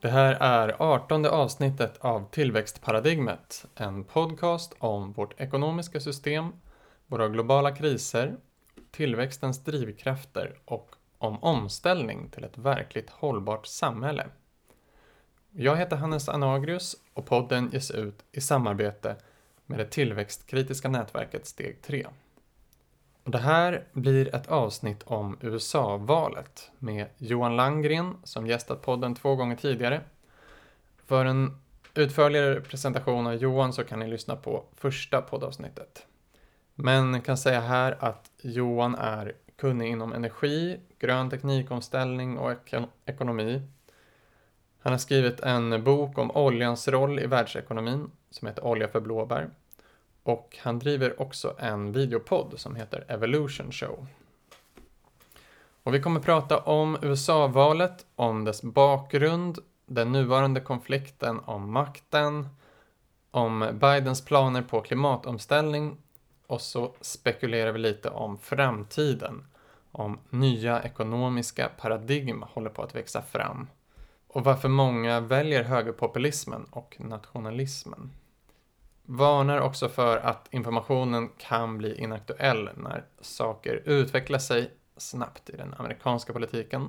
Det här är artonde avsnittet av Tillväxtparadigmet, en podcast om vårt ekonomiska system, våra globala kriser, tillväxtens drivkrafter och om omställning till ett verkligt hållbart samhälle. Jag heter Hannes Anagrius och podden ges ut i samarbete med det tillväxtkritiska nätverket Steg 3. Det här blir ett avsnitt om USA-valet med Johan Langgren som gästat podden två gånger tidigare. För en utförligare presentation av Johan så kan ni lyssna på första poddavsnittet. Men kan säga här att Johan är kunnig inom energi, grön teknikomställning och ek ekonomi. Han har skrivit en bok om oljans roll i världsekonomin som heter Olja för blåbär. Och han driver också en videopodd som heter Evolution Show. Och vi kommer prata om USA-valet, om dess bakgrund, den nuvarande konflikten om makten, om Bidens planer på klimatomställning och så spekulerar vi lite om framtiden, om nya ekonomiska paradigm håller på att växa fram och varför många väljer högerpopulismen och nationalismen varnar också för att informationen kan bli inaktuell när saker utvecklar sig snabbt i den amerikanska politiken.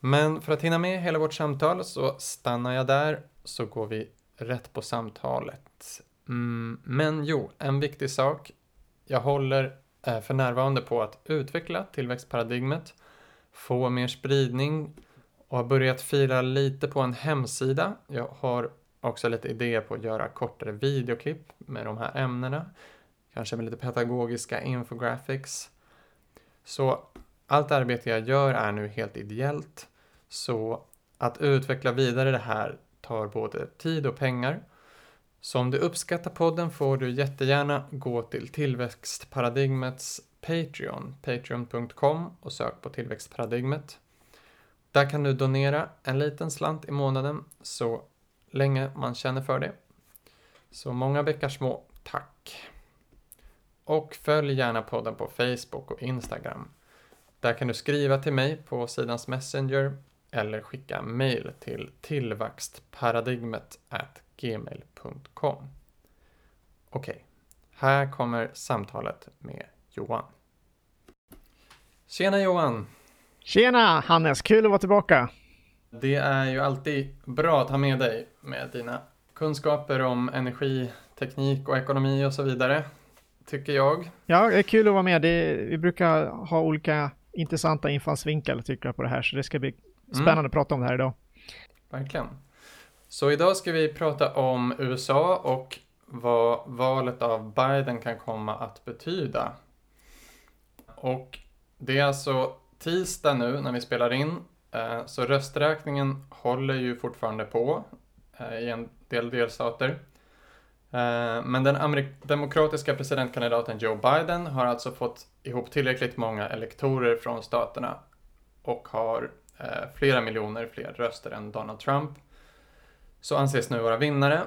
Men för att hinna med hela vårt samtal så stannar jag där så går vi rätt på samtalet. Mm, men jo, en viktig sak. Jag håller eh, för närvarande på att utveckla tillväxtparadigmet, få mer spridning och har börjat fila lite på en hemsida. Jag har också lite idéer på att göra kortare videoklipp med de här ämnena. Kanske med lite pedagogiska infographics. Så allt arbete jag gör är nu helt ideellt. Så att utveckla vidare det här tar både tid och pengar. Så om du uppskattar podden får du jättegärna gå till tillväxtparadigmets Patreon, patreon.com och sök på tillväxtparadigmet. Där kan du donera en liten slant i månaden så länge man känner för det. Så många bäckar små, tack! Och följ gärna podden på Facebook och Instagram. Där kan du skriva till mig på sidans Messenger eller skicka mail till tillväxtparadigmet gmail.com. Okej, här kommer samtalet med Johan. Tjena Johan! Tjena Hannes, kul att vara tillbaka! Det är ju alltid bra att ha med dig med dina kunskaper om energi, teknik och ekonomi och så vidare, tycker jag. Ja, det är kul att vara med. Det, vi brukar ha olika intressanta infallsvinklar tycker jag på det här, så det ska bli mm. spännande mm. att prata om det här idag. Verkligen. Så idag ska vi prata om USA och vad valet av Biden kan komma att betyda. Och det är alltså tisdag nu när vi spelar in Eh, så rösträkningen håller ju fortfarande på Eh, i en del delstater. Eh, men den demokratiska presidentkandidaten Joe Biden har alltså fått ihop tillräckligt många elektorer från staterna och har eh, flera miljoner fler röster än Donald Trump. Så anses nu vara vinnare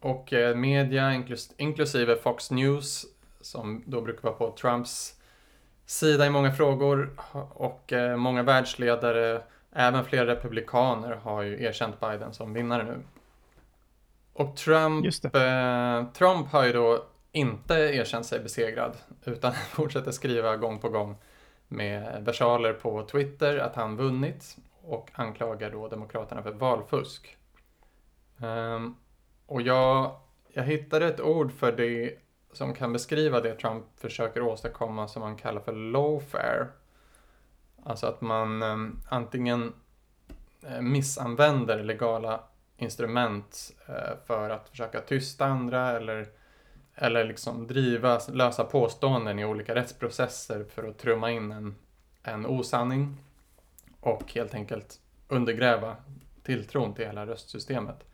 och media, inklusive Fox News, som då brukar vara på Trumps sida i många frågor och många världsledare Även flera republikaner har ju erkänt Biden som vinnare nu. Och Trump, eh, Trump har ju då inte erkänt sig besegrad utan fortsätter skriva gång på gång med versaler på Twitter att han vunnit och anklagar då Demokraterna för valfusk. Um, och jag, jag hittade ett ord för det som kan beskriva det Trump försöker åstadkomma som man kallar för lawfare. Alltså att man um, antingen uh, missanvänder legala instrument eh, för att försöka tysta andra eller, eller liksom driva lösa påståenden i olika rättsprocesser för att trumma in en, en osanning och helt enkelt undergräva tilltron till hela röstsystemet.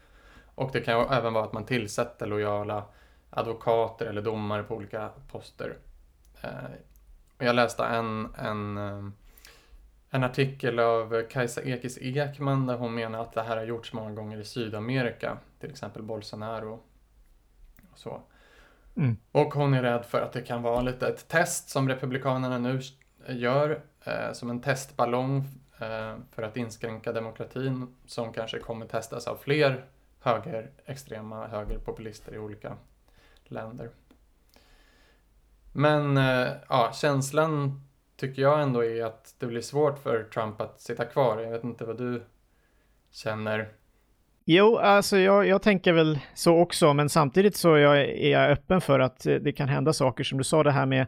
Och det kan även vara att man tillsätter lojala advokater eller domare på olika poster. Eh, jag läste en, en eh, en artikel av Kajsa Ekis Ekman där hon menar att det här har gjorts många gånger i Sydamerika, till exempel Bolsonaro. Och, så. Mm. och hon är rädd för att det kan vara lite ett test som Republikanerna nu gör, eh, som en testballong eh, för att inskränka demokratin som kanske kommer testas av fler högerextrema högerpopulister i olika länder. Men eh, ja, känslan tycker jag ändå är att det blir svårt för Trump att sitta kvar. Jag vet inte vad du känner. Jo, alltså jag, jag tänker väl så också, men samtidigt så är jag, är jag öppen för att eh, det kan hända saker som du sa det här med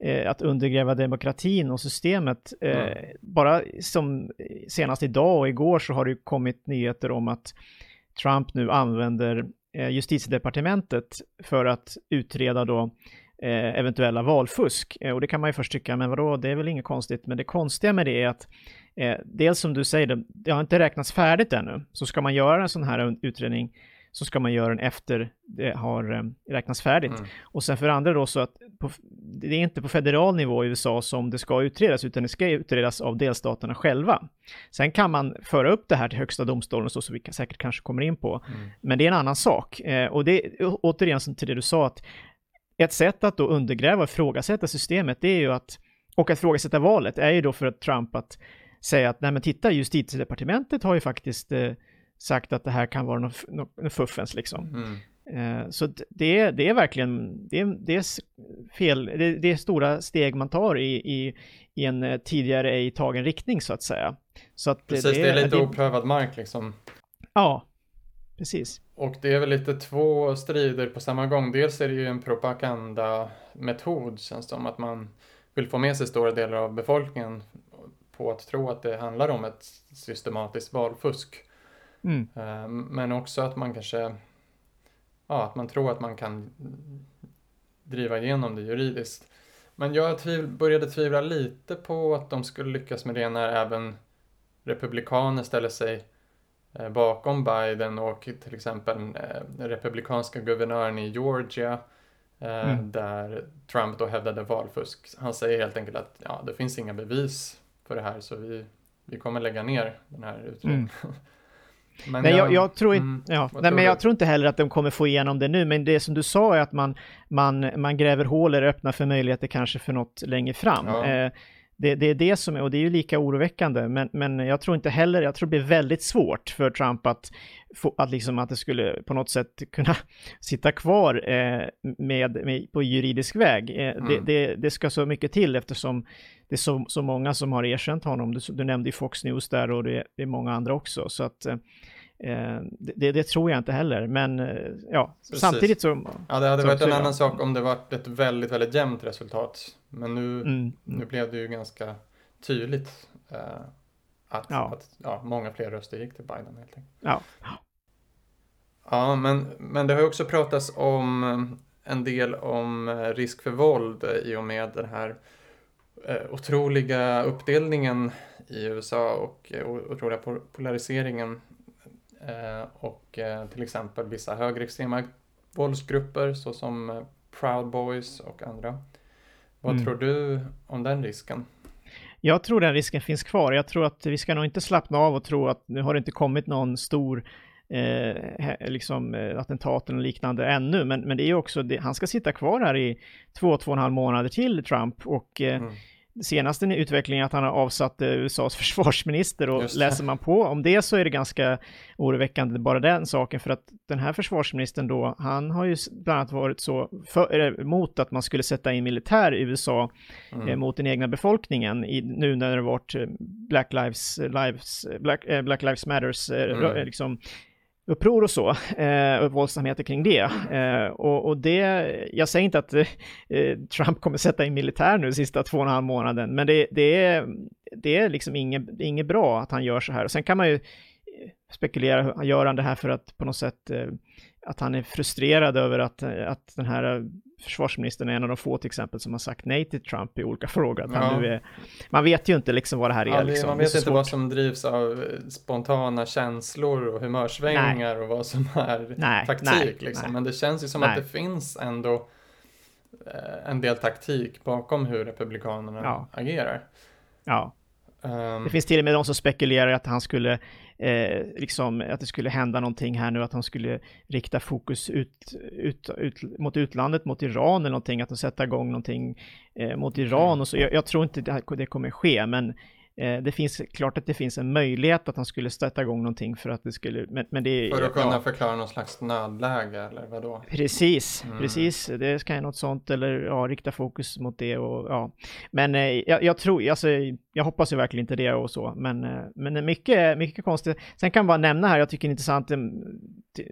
eh, att undergräva demokratin och systemet. Eh, mm. Bara som senast idag och igår så har det kommit nyheter om att Trump nu använder eh, justitiedepartementet för att utreda då eventuella valfusk. Eh, och det kan man ju först tycka, men vadå, det är väl inget konstigt. Men det konstiga med det är att eh, dels som du säger, det, det har inte räknats färdigt ännu. Så ska man göra en sån här utredning så ska man göra den efter det har eh, räknats färdigt. Mm. Och sen för andra då så att på, det är inte på federal nivå i USA som det ska utredas, utan det ska utredas av delstaterna själva. Sen kan man föra upp det här till högsta domstolen, så, så vi säkert kanske kommer in på. Mm. Men det är en annan sak. Eh, och det återigen som till det du sa, att ett sätt att då undergräva och ifrågasätta systemet, det är ju att, och att ifrågasätta valet, är ju då för att Trump att säga att nej men titta, justitiedepartementet har ju faktiskt eh, sagt att det här kan vara något, något fuffens liksom. Mm. Eh, så det är, det är verkligen, det är, det är fel, det, det, är stora steg man tar i, i, i en eh, tidigare ej tagen riktning så att säga. Så att Precis, det, det är lite oprövad mark liksom. Ja, precis. Och det är väl lite två strider på samma gång. Dels är det ju en propagandametod känns det som att man vill få med sig stora delar av befolkningen på att tro att det handlar om ett systematiskt valfusk. Mm. Eh, men också att man kanske, ja, att man tror att man kan driva igenom det juridiskt. Men jag tviv började tvivla lite på att de skulle lyckas med det när även republikaner ställer sig bakom Biden och till exempel eh, republikanska guvernören i Georgia eh, mm. där Trump då hävdade valfusk. Han säger helt enkelt att ja, det finns inga bevis för det här så vi, vi kommer lägga ner den här utredningen. Mm. Men nej, jag, jag, tror inte, mm, ja, nej, men jag tror inte heller att de kommer få igenom det nu, men det som du sa är att man, man, man gräver hål eller öppnar för möjligheter kanske för något längre fram. Ja. Eh, det, det, är det som är, och det är ju lika oroväckande, men, men jag tror inte heller, jag tror det blir väldigt svårt för Trump att, få, att, liksom, att det skulle på något sätt kunna sitta kvar eh, med, med, på juridisk väg. Eh, mm. det, det, det, ska så mycket till eftersom det är så, så många som har erkänt honom. Du, du nämnde ju Fox News där och det, det är många andra också, så att eh, det, det, tror jag inte heller, men eh, ja, Precis. samtidigt så... Ja, det hade varit en annan sak om det varit ett väldigt, väldigt jämnt resultat. Men nu, mm. nu blev det ju ganska tydligt eh, att, ja. att ja, många fler röster gick till Biden helt enkelt. Ja. Ja, men, men det har ju också pratats om en del om risk för våld i och med den här otroliga uppdelningen i USA och otroliga polariseringen Eh, och eh, till exempel vissa högerextrema våldsgrupper såsom eh, Proud Boys och andra. Vad mm. tror du om den risken? Jag tror den risken finns kvar. Jag tror att vi ska nog inte slappna av och tro att nu har det inte kommit någon stor eh, liksom, attentaten och liknande ännu, men, men det är ju också, det, han ska sitta kvar här i två, två och en halv månader till, Trump, och eh, mm senaste utvecklingen att han har avsatt eh, USAs försvarsminister och läser man på om det så är det ganska oroväckande bara den saken för att den här försvarsministern då, han har ju bland annat varit så för, mot att man skulle sätta in militär i USA mm. eh, mot den egna befolkningen i, nu när det varit eh, Black Lives, Lives Black, eh, Black Lives Matters eh, mm. liksom uppror och så, eh, och våldsamheter kring det. Eh, och, och, det, jag säger inte att eh, Trump kommer sätta in militär nu sista två och en halv månaden, men det, det, är, det är liksom inget, inget bra att han gör så här. Och sen kan man ju eh, spekulera, gör han det här för att på något sätt eh, att han är frustrerad över att, att den här försvarsministern är en av de få till exempel som har sagt nej till Trump i olika frågor. Att han ja. nu är, man vet ju inte liksom vad det här är. Ja, liksom. Man vet inte svårt. vad som drivs av spontana känslor och humörsvängningar nej. och vad som är nej, taktik. Nej, liksom. Men det känns ju som att det finns ändå eh, en del taktik bakom hur Republikanerna ja. agerar. Ja. Um, det finns till och med de som spekulerar att han skulle eh, liksom att det skulle hända någonting här nu, att han skulle rikta fokus ut, ut, ut mot utlandet, mot Iran eller någonting, att de sätta igång någonting eh, mot Iran och så. Jag, jag tror inte det, det kommer ske, men det finns klart att det finns en möjlighet att han skulle sätta igång någonting för att det skulle, men, men det För att kunna ja. förklara någon slags nödläge eller vadå? Precis, mm. precis. Det ska ju något sånt eller ja, rikta fokus mot det och ja. Men eh, jag, jag, tror, alltså, jag hoppas ju verkligen inte det och så, men, eh, men mycket, mycket konstigt. Sen kan jag bara nämna här, jag tycker det är intressant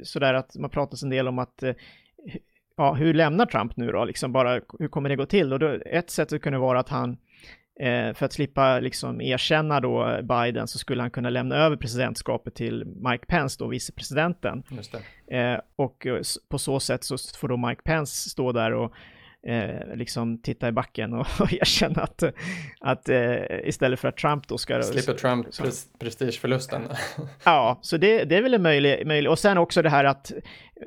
sådär att man pratar en del om att ja, hur lämnar Trump nu då? Liksom bara, hur kommer det gå till? Och då, ett sätt skulle kunna vara att han Eh, för att slippa liksom erkänna då Biden så skulle han kunna lämna över presidentskapet till Mike Pence, då vicepresidenten. Eh, och på så sätt så får då Mike Pence stå där och eh, liksom titta i backen och, och erkänna att, att eh, istället för att Trump då ska... Slipper Trump så, prestigeförlusten. ja, så det, det är väl en möjlig, möjlig, och sen också det här att,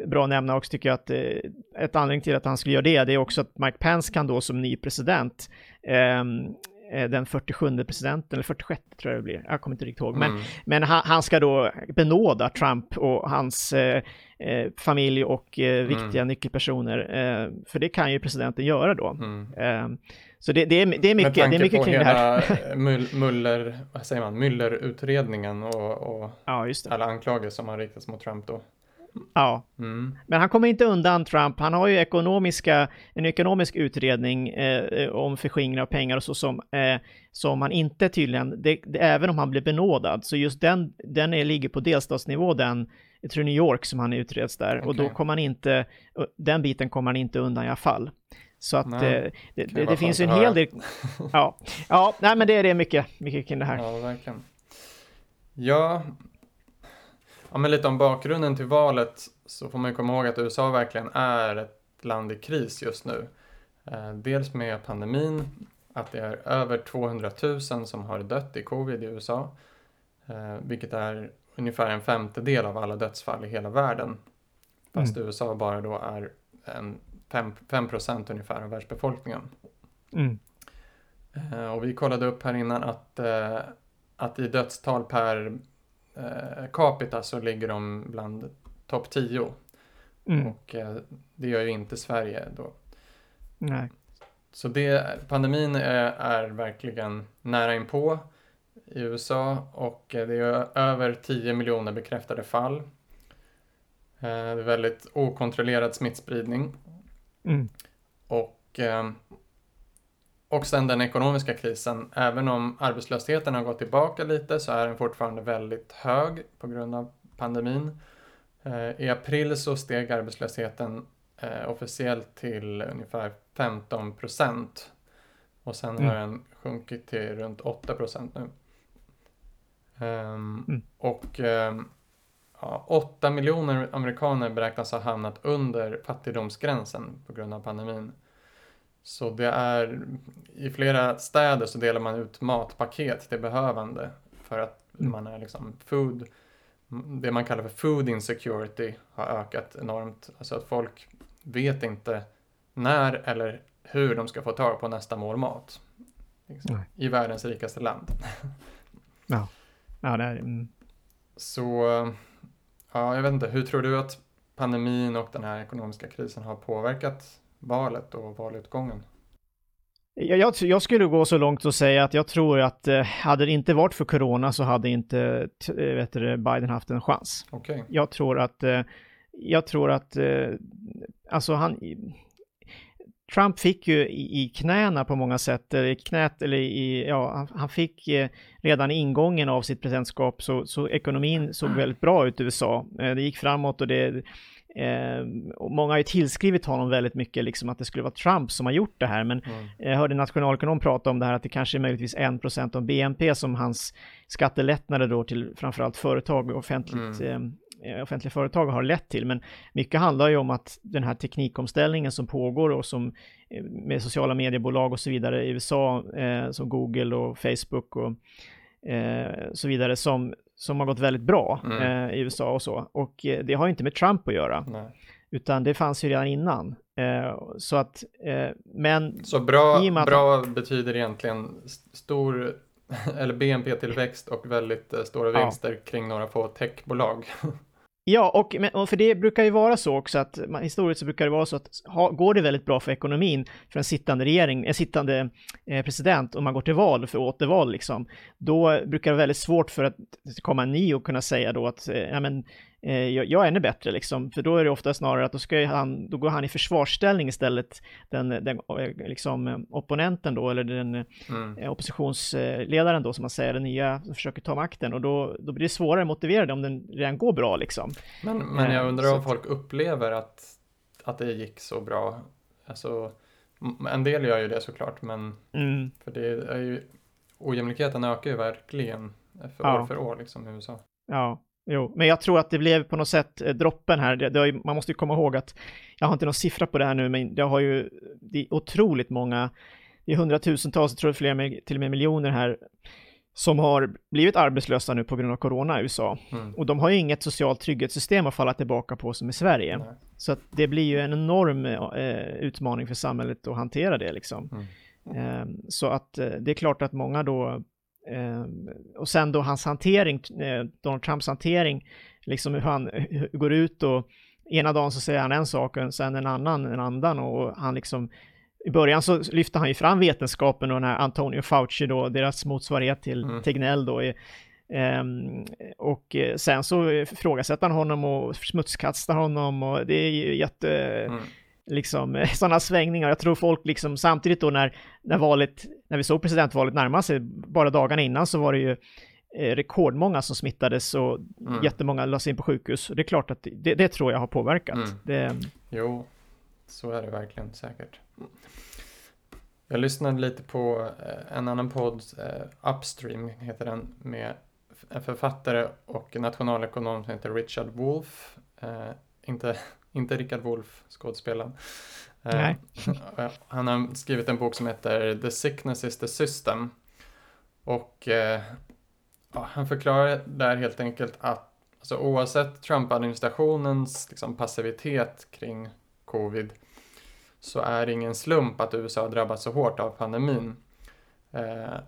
bra att nämna också tycker jag att eh, ett anledning till att han skulle göra det, det är också att Mike Pence kan då som ny president Eh, den 47 presidenten, eller 46 tror jag det blir, jag kommer inte riktigt ihåg, mm. men, men han, han, ska då benåda Trump och hans eh, eh familj och eh, mm. viktiga mm. nyckelpersoner, eh, för det kan ju presidenten göra då. Mm. Eh, så det, det, är, det är mycket, det är mycket kring det här. Muller, vad säger man, Muller-utredningen och, och ja, alla anklagelser som har riktats mot Trump då. Ja, mm. men han kommer inte undan Trump. Han har ju ekonomiska, en ekonomisk utredning eh, om förskingring av pengar och så som, eh, som han inte tydligen, det, det, även om han blir benådad, så just den, den är, ligger på delstatsnivå, den, jag tror New York som han utreds där, okay. och då kommer han inte, den biten kommer han inte undan i alla fall. Så att nej, eh, det, det, det finns ju en hel del, ja, ja, nej men det är det mycket, mycket kring det här. Ja, verkligen. Ja, Ja, men lite om bakgrunden till valet så får man ju komma ihåg att USA verkligen är ett land i kris just nu. Eh, dels med pandemin, att det är över 200 000 som har dött i covid i USA, eh, vilket är ungefär en femtedel av alla dödsfall i hela världen. Fast mm. USA bara då är en 5, procent ungefär av världsbefolkningen. Mm. Eh, och vi kollade upp här innan att, att i dödstal per eh, capita så ligger de bland topp 10. Mm. Och eh, det gör ju inte Sverige då. Nej. Så det, pandemin är, är verkligen nära inpå i USA och eh, det är över 10 miljoner bekräftade fall. Eh, det är väldigt okontrollerad smittspridning. Mm. Och eh, och sen den ekonomiska krisen. Även om arbetslösheten har gått tillbaka lite så är den fortfarande väldigt hög på grund av pandemin. Eh, I april så steg arbetslösheten eh, officiellt till ungefär 15 procent. Och sen mm. har den sjunkit till runt 8 procent nu. Um, mm. Och um, ja, 8 miljoner amerikaner beräknas ha hamnat under fattigdomsgränsen på grund av pandemin. Så det är, i flera städer så delar man ut matpaket till behövande för att mm. man är liksom food, det man kallar för food insecurity har ökat enormt. Alltså att folk vet inte när eller hur de ska få tag på nästa mål mat. Liksom, I världens rikaste land. ja, ja det är mm. Så, ja, jag vet inte, hur tror du att pandemin och den här ekonomiska krisen har påverkat valet och valutgången? Jag, jag, skulle gå så långt och säga att jag tror att eh, hade det inte varit för corona så hade inte eh, vet du, Biden haft en chans. Okay. Jag tror att, eh, jag tror att, alltså han, Trump fick ju i, i knäna på många sätt, eller i knät, eller i, ja, han, han fick redan i ingången av sitt presidentskap så, så ekonomin såg väldigt bra ut i USA. Det gick framåt och det, Eh, och många har ju tillskrivit honom väldigt mycket, liksom att det skulle vara Trump som har gjort det här, men mm. jag hörde nationalekonom prata om det här att det kanske är möjligtvis 1% av BNP som hans skattelättnader då till framförallt företag och offentligt mm. eh, offentliga företag har lett till. Men mycket handlar ju om att den här teknikomställningen som pågår och som eh, med sociala mediebolag och så vidare i USA, eh, som Google och Facebook och eh, så vidare, som, som har gått väldigt bra mm. eh, i USA och så. Och eh, det har inte med Trump att göra. Nej. Utan det fanns ju redan innan. Eh, så att, eh, men... Så bra, bra betyder egentligen stor, eller BNP-tillväxt och väldigt eh, stora vinster ja. kring några få techbolag. Ja, och, och, för det brukar ju vara så också att man, historiskt så brukar det vara så att ha, går det väldigt bra för ekonomin för en sittande regering, en sittande eh, president, om man går till val för återval liksom, då brukar det vara väldigt svårt för att komma en ny och kunna säga då att, eh, ja men jag, jag, är ännu bättre liksom, för då är det ofta snarare att då, ska han, då går han i försvarsställning istället, den, den liksom opponenten då, eller den mm. oppositionsledaren då, som man säger, den nya som försöker ta makten, och då, då blir det svårare att motivera det om den redan går bra liksom. Men, men jag undrar om folk upplever att, att det gick så bra, alltså en del gör ju det såklart, men mm. för det är ju ojämlikheten ökar ju verkligen för ja. år för år liksom i USA. Ja, Jo, men jag tror att det blev på något sätt eh, droppen här. Det, det ju, man måste ju komma ihåg att jag har inte någon siffra på det här nu, men det har ju det är otroligt många, det är hundratusentals, jag tror flera med, till och med miljoner här, som har blivit arbetslösa nu på grund av corona i USA. Mm. Och de har ju inget socialt trygghetssystem att falla tillbaka på som i Sverige. Nej. Så att det blir ju en enorm eh, utmaning för samhället att hantera det liksom. Mm. Eh, så att eh, det är klart att många då och sen då hans hantering, eh, Donald Trumps hantering, liksom hur han går ut och ena dagen så säger han en sak och sen en annan en annan och han liksom i början så lyfter han ju fram vetenskapen och den här Antonio Fauci då, deras motsvarighet till mm. Tegnell då. Är, Um, och sen så ifrågasätter han honom och smutskastar honom och det är ju jätte... Mm liksom sådana svängningar. Jag tror folk liksom samtidigt då när, när valet, när vi såg presidentvalet närma sig, bara dagarna innan så var det ju eh, rekordmånga som smittades och mm. jättemånga lades in på sjukhus. Det är klart att det, det tror jag har påverkat. Mm. Det... Jo, så är det verkligen säkert. Jag lyssnade lite på eh, en annan podd, eh, Upstream heter den, med en författare och nationalekonom som heter Richard Wolff. inte inte Richard Wolff, skådespelaren. Eh, Nej. han har skrivit en bok som heter The sickness is the system. Och eh, ja, han förklarar där helt enkelt att alltså, oavsett Trump-administrationens liksom, passivitet kring covid så är det ingen slump att USA har drabbats så hårt av pandemin. Eh,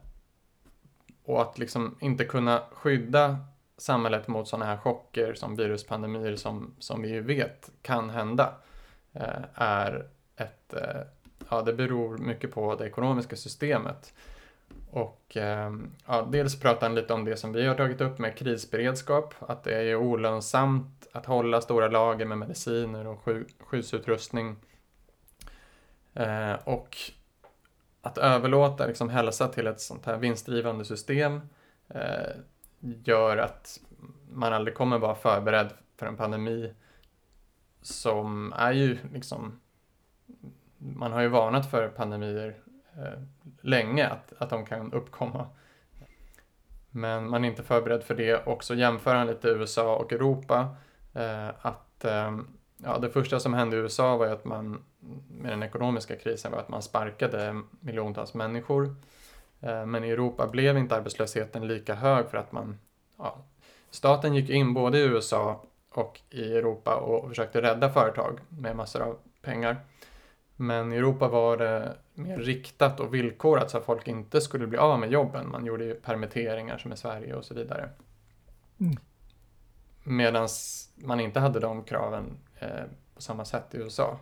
och att liksom inte kunna skydda samhället mot sådana här chocker som viruspandemier som, som vi vet kan hända eh, är ett, eh, ja det beror mycket på det ekonomiska systemet. Och eh, ja, dels pratar han lite om det som vi har tagit upp med krisberedskap, att det är olönsamt att hålla stora lager med mediciner och skyddsutrustning. Eh, och att överlåta liksom, hälsa till ett sånt här vinstdrivande system eh, gör att man aldrig kommer vara förberedd för en pandemi som är ju liksom man har ju varnat för pandemier eh, länge, att, att de kan uppkomma. Men man är inte förberedd för det och så jämför han lite USA och Europa. Eh, att eh, ja, det första som hände i USA var ju att man med den ekonomiska krisen var att man sparkade miljontals människor. Eh, men i Europa blev inte arbetslösheten lika hög för att man, ja, staten gick in både i USA och i Europa och försökte rädda företag med massor av pengar. Men i Europa var det mer riktat och villkorat så att folk inte skulle bli av med jobben. Man gjorde ju permitteringar som i Sverige och så vidare. Mm. Medan man inte hade de kraven eh, på samma sätt i USA.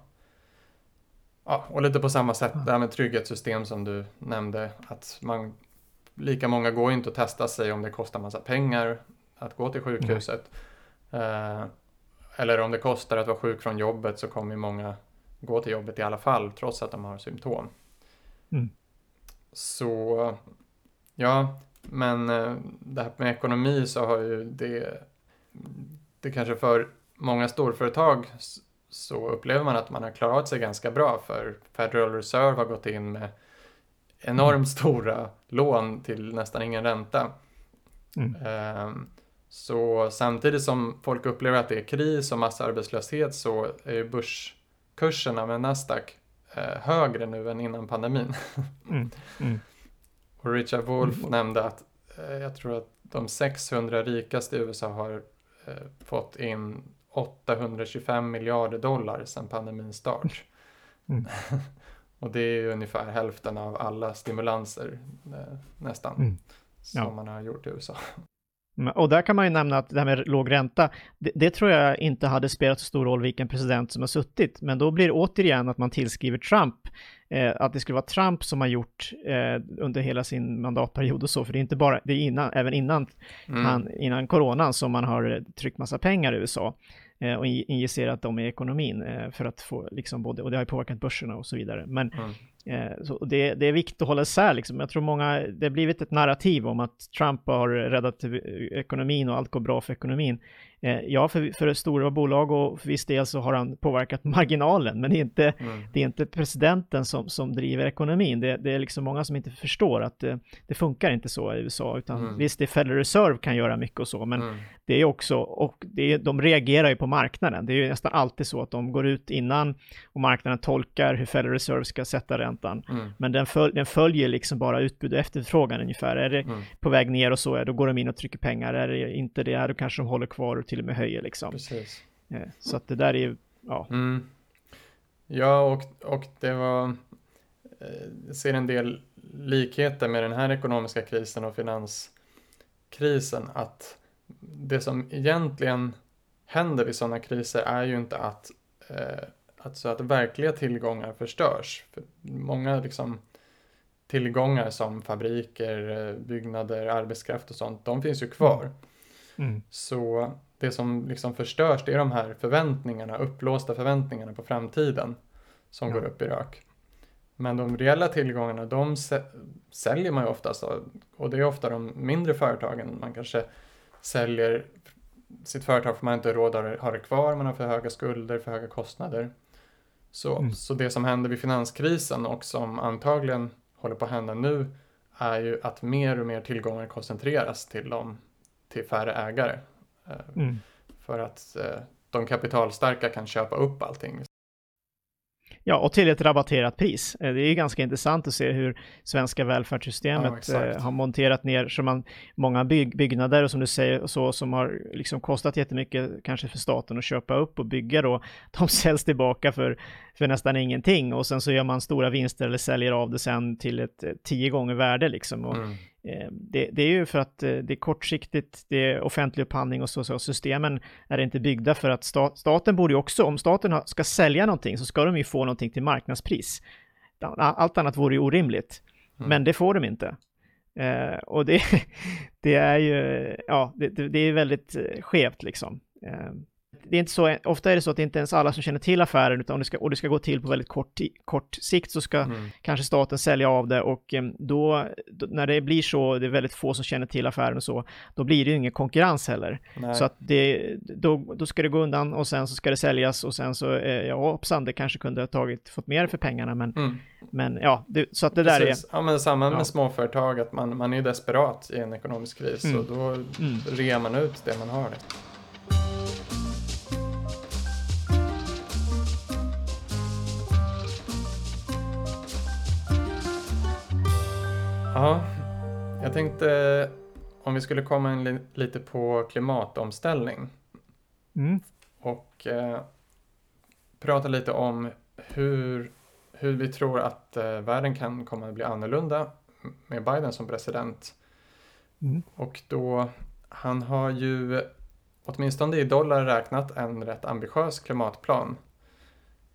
Ja, och lite på samma sätt det här med trygghetssystem som du nämnde. Att man, lika många går inte att testa sig om det kostar massa pengar att gå till sjukhuset. Eh, eller om det kostar att vara sjuk från jobbet så kommer många gå till jobbet i alla fall trots att de har symptom. Mm. Så ja, men eh, det här med ekonomi så har ju det, det kanske för många storföretag så upplever man att man har klarat sig ganska bra för Federal Reserve har gått in med enormt mm. stora lån till nästan ingen ränta. Mm. Um, så samtidigt som folk upplever att det är kris och massarbetslöshet så är ju börskurserna med Nasdaq eh, högre nu än innan pandemin. Mm. Mm. och Richard Wolff mm. nämnde att eh, jag tror att de 600 rikaste i USA har eh, fått in 825 miljarder dollar sedan pandemins start. Mm. och det är ungefär hälften av alla stimulanser eh, nästan mm. ja. som man har gjort i USA. Och där kan man ju nämna att det här med låg ränta, det, det, tror jag inte hade spelat så stor roll vilken president som har suttit. Men då blir det återigen att man tillskriver Trump, eh, att det skulle vara Trump som har gjort eh, under hela sin mandatperiod och så, för det är inte bara, det är innan, även innan, mm. han, innan coronan som man har tryckt massa pengar i USA Eh, och injicerat dem i ekonomin eh, för att få liksom både, och det har ju påverkat börserna och så vidare. Men mm. Eh, så det, det, är viktigt att hålla isär liksom. Jag tror många, det har blivit ett narrativ om att Trump har räddat ekonomin och allt går bra för ekonomin. Eh, ja, för, för stora bolag och för viss del så har han påverkat marginalen, men det är inte, mm. det är inte presidenten som, som driver ekonomin. Det, det är liksom många som inte förstår att det, det funkar inte så i USA, utan mm. visst, det Federal Reserve kan göra mycket och så, men mm. det är också, och det är, de reagerar ju på marknaden. Det är ju nästan alltid så att de går ut innan och marknaden tolkar hur Federal Reserve ska sätta räntan. Mm. Men den, föl, den följer liksom bara utbud och efterfrågan ungefär. Är det mm. på väg ner och så, då går de in och trycker pengar. Är det inte det, då kanske de håller kvar till och med höjer liksom. Precis. Eh, så att det där är ju, ja. Mm. Ja, och, och det var, eh, jag ser en del likheter med den här ekonomiska krisen och finanskrisen, att det som egentligen händer vid sådana kriser är ju inte att, eh, att, så att verkliga tillgångar förstörs. För många liksom, tillgångar som fabriker, eh, byggnader, arbetskraft och sånt, de finns ju kvar. Mm. Så det som liksom förstörs det är de här förväntningarna, upplåsta förväntningarna på framtiden som ja. går upp i rök. Men de reella tillgångarna, de säljer man ju oftast och det är ofta de mindre företagen. Man kanske säljer sitt företag för man inte råd att ha det kvar, man har för höga skulder, för höga kostnader. Så, mm. så det som händer vid finanskrisen och som antagligen håller på att hända nu är ju att mer och mer tillgångar koncentreras till de till färre ägare. Eh, mm. För att eh, de kapitalstarka kan köpa upp allting. Ja, och till ett rabatterat pris. Eh, det är ganska intressant att se hur svenska välfärdssystemet ja, har monterat ner så man, många bygg, byggnader och som du säger så som har liksom kostat jättemycket kanske för staten att köpa upp och bygga då. De säljs tillbaka för, för nästan ingenting och sen så gör man stora vinster eller säljer av det sen till ett tio gånger värde liksom. Och mm. Eh, det, det, är ju för att eh, det är kortsiktigt, det är offentlig upphandling och så, så systemen är inte byggda för att stat, staten borde ju också, om staten ska sälja någonting så ska de ju få någonting till marknadspris. Allt annat vore ju orimligt, mm. men det får de inte. Eh, och det, det är ju, ja, det, det är väldigt eh, skevt liksom. Eh, det är inte så, ofta är det så att det inte ens alla som känner till affären, utan det ska, och det ska gå till på väldigt kort, kort sikt så ska mm. kanske staten sälja av det och då, då, när det blir så, det är väldigt få som känner till affären och så, då blir det ju ingen konkurrens heller. Nej. Så att det, då, då ska det gå undan och sen så ska det säljas och sen så, eh, ja hoppsan, det kanske kunde ha tagit, fått mer för pengarna, men, mm. men ja, det, så att det Precis. där är... Ja, men samma med ja. småföretag, att man, man är desperat i en ekonomisk kris mm. och då mm. rear man ut det man har. Det. Ja, jag tänkte om vi skulle komma in lite på klimatomställning. Mm. Och eh, prata lite om hur, hur vi tror att eh, världen kan komma att bli annorlunda med Biden som president. Mm. Och då, han har ju åtminstone i dollar räknat en rätt ambitiös klimatplan.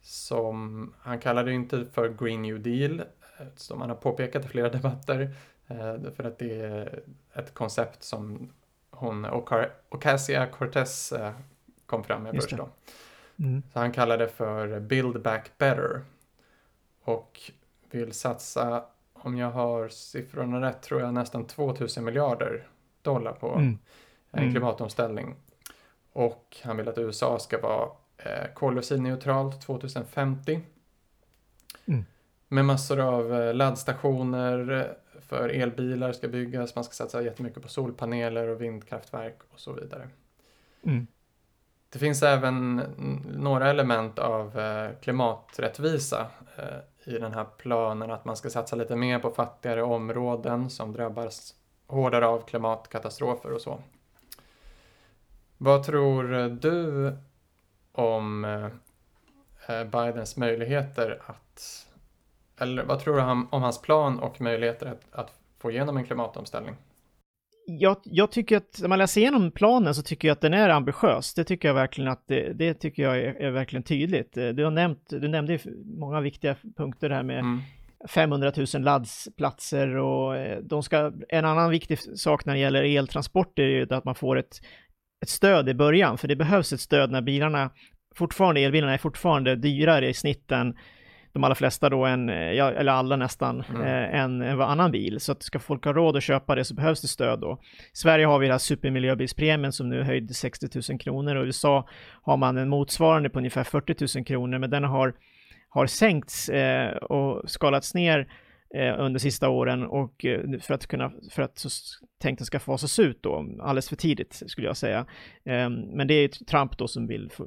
Som han kallar det inte för Green New Deal som man har påpekat i flera debatter. Eh, för att det är ett koncept som hon, Ocasio Cortez eh, kom fram med först då. Mm. Så han kallar det för Build Back Better. Och vill satsa, om jag har siffrorna rätt, tror jag nästan 2000 miljarder dollar på mm. en mm. klimatomställning. Och han vill att USA ska vara eh, koldioxidneutralt 2050. Med massor av eh, laddstationer eh, för elbilar ska byggas, man ska satsa jättemycket på solpaneler och vindkraftverk och så vidare. Mm. Det finns även några element av eh, klimaträttvisa i den här planen, att man ska satsa lite mer på fattigare områden som drabbas hårdare av klimatkatastrofer och så. Vad tror du om Bidens möjligheter att eller vad tror du om hans plan och möjligheter att, att få igenom en klimatomställning? jag, jag, tycker att när man läser igenom planen så tycker jag att den är ambitiös. Det tycker jag verkligen att det, det tycker jag är, är, verkligen tydligt. Du har nämnt, du nämnde många viktiga punkter här med mm. 500 000 laddsplatser och eh, de ska, en annan viktig sak när det gäller eltransporter är ju att man får ett, ett stöd i början, för det behövs ett stöd när bilarna fortfarande, elbilarna är fortfarande dyrare i snitten de allra flesta då en, ja, eller alla nästan, mm. eh, en, en annan bil. Så att ska folk ha råd att köpa det så behövs det stöd då. I Sverige har vi det här supermiljöbilspremien som nu höjd till 60 000 kronor och i USA har man en motsvarande på ungefär 40 000 kronor, men den har, har sänkts eh, och skalats ner eh, under sista åren och eh, för att kunna, för att så tänkt den ska fasas ut då, alldeles för tidigt skulle jag säga. Eh, men det är Trump då som vill få,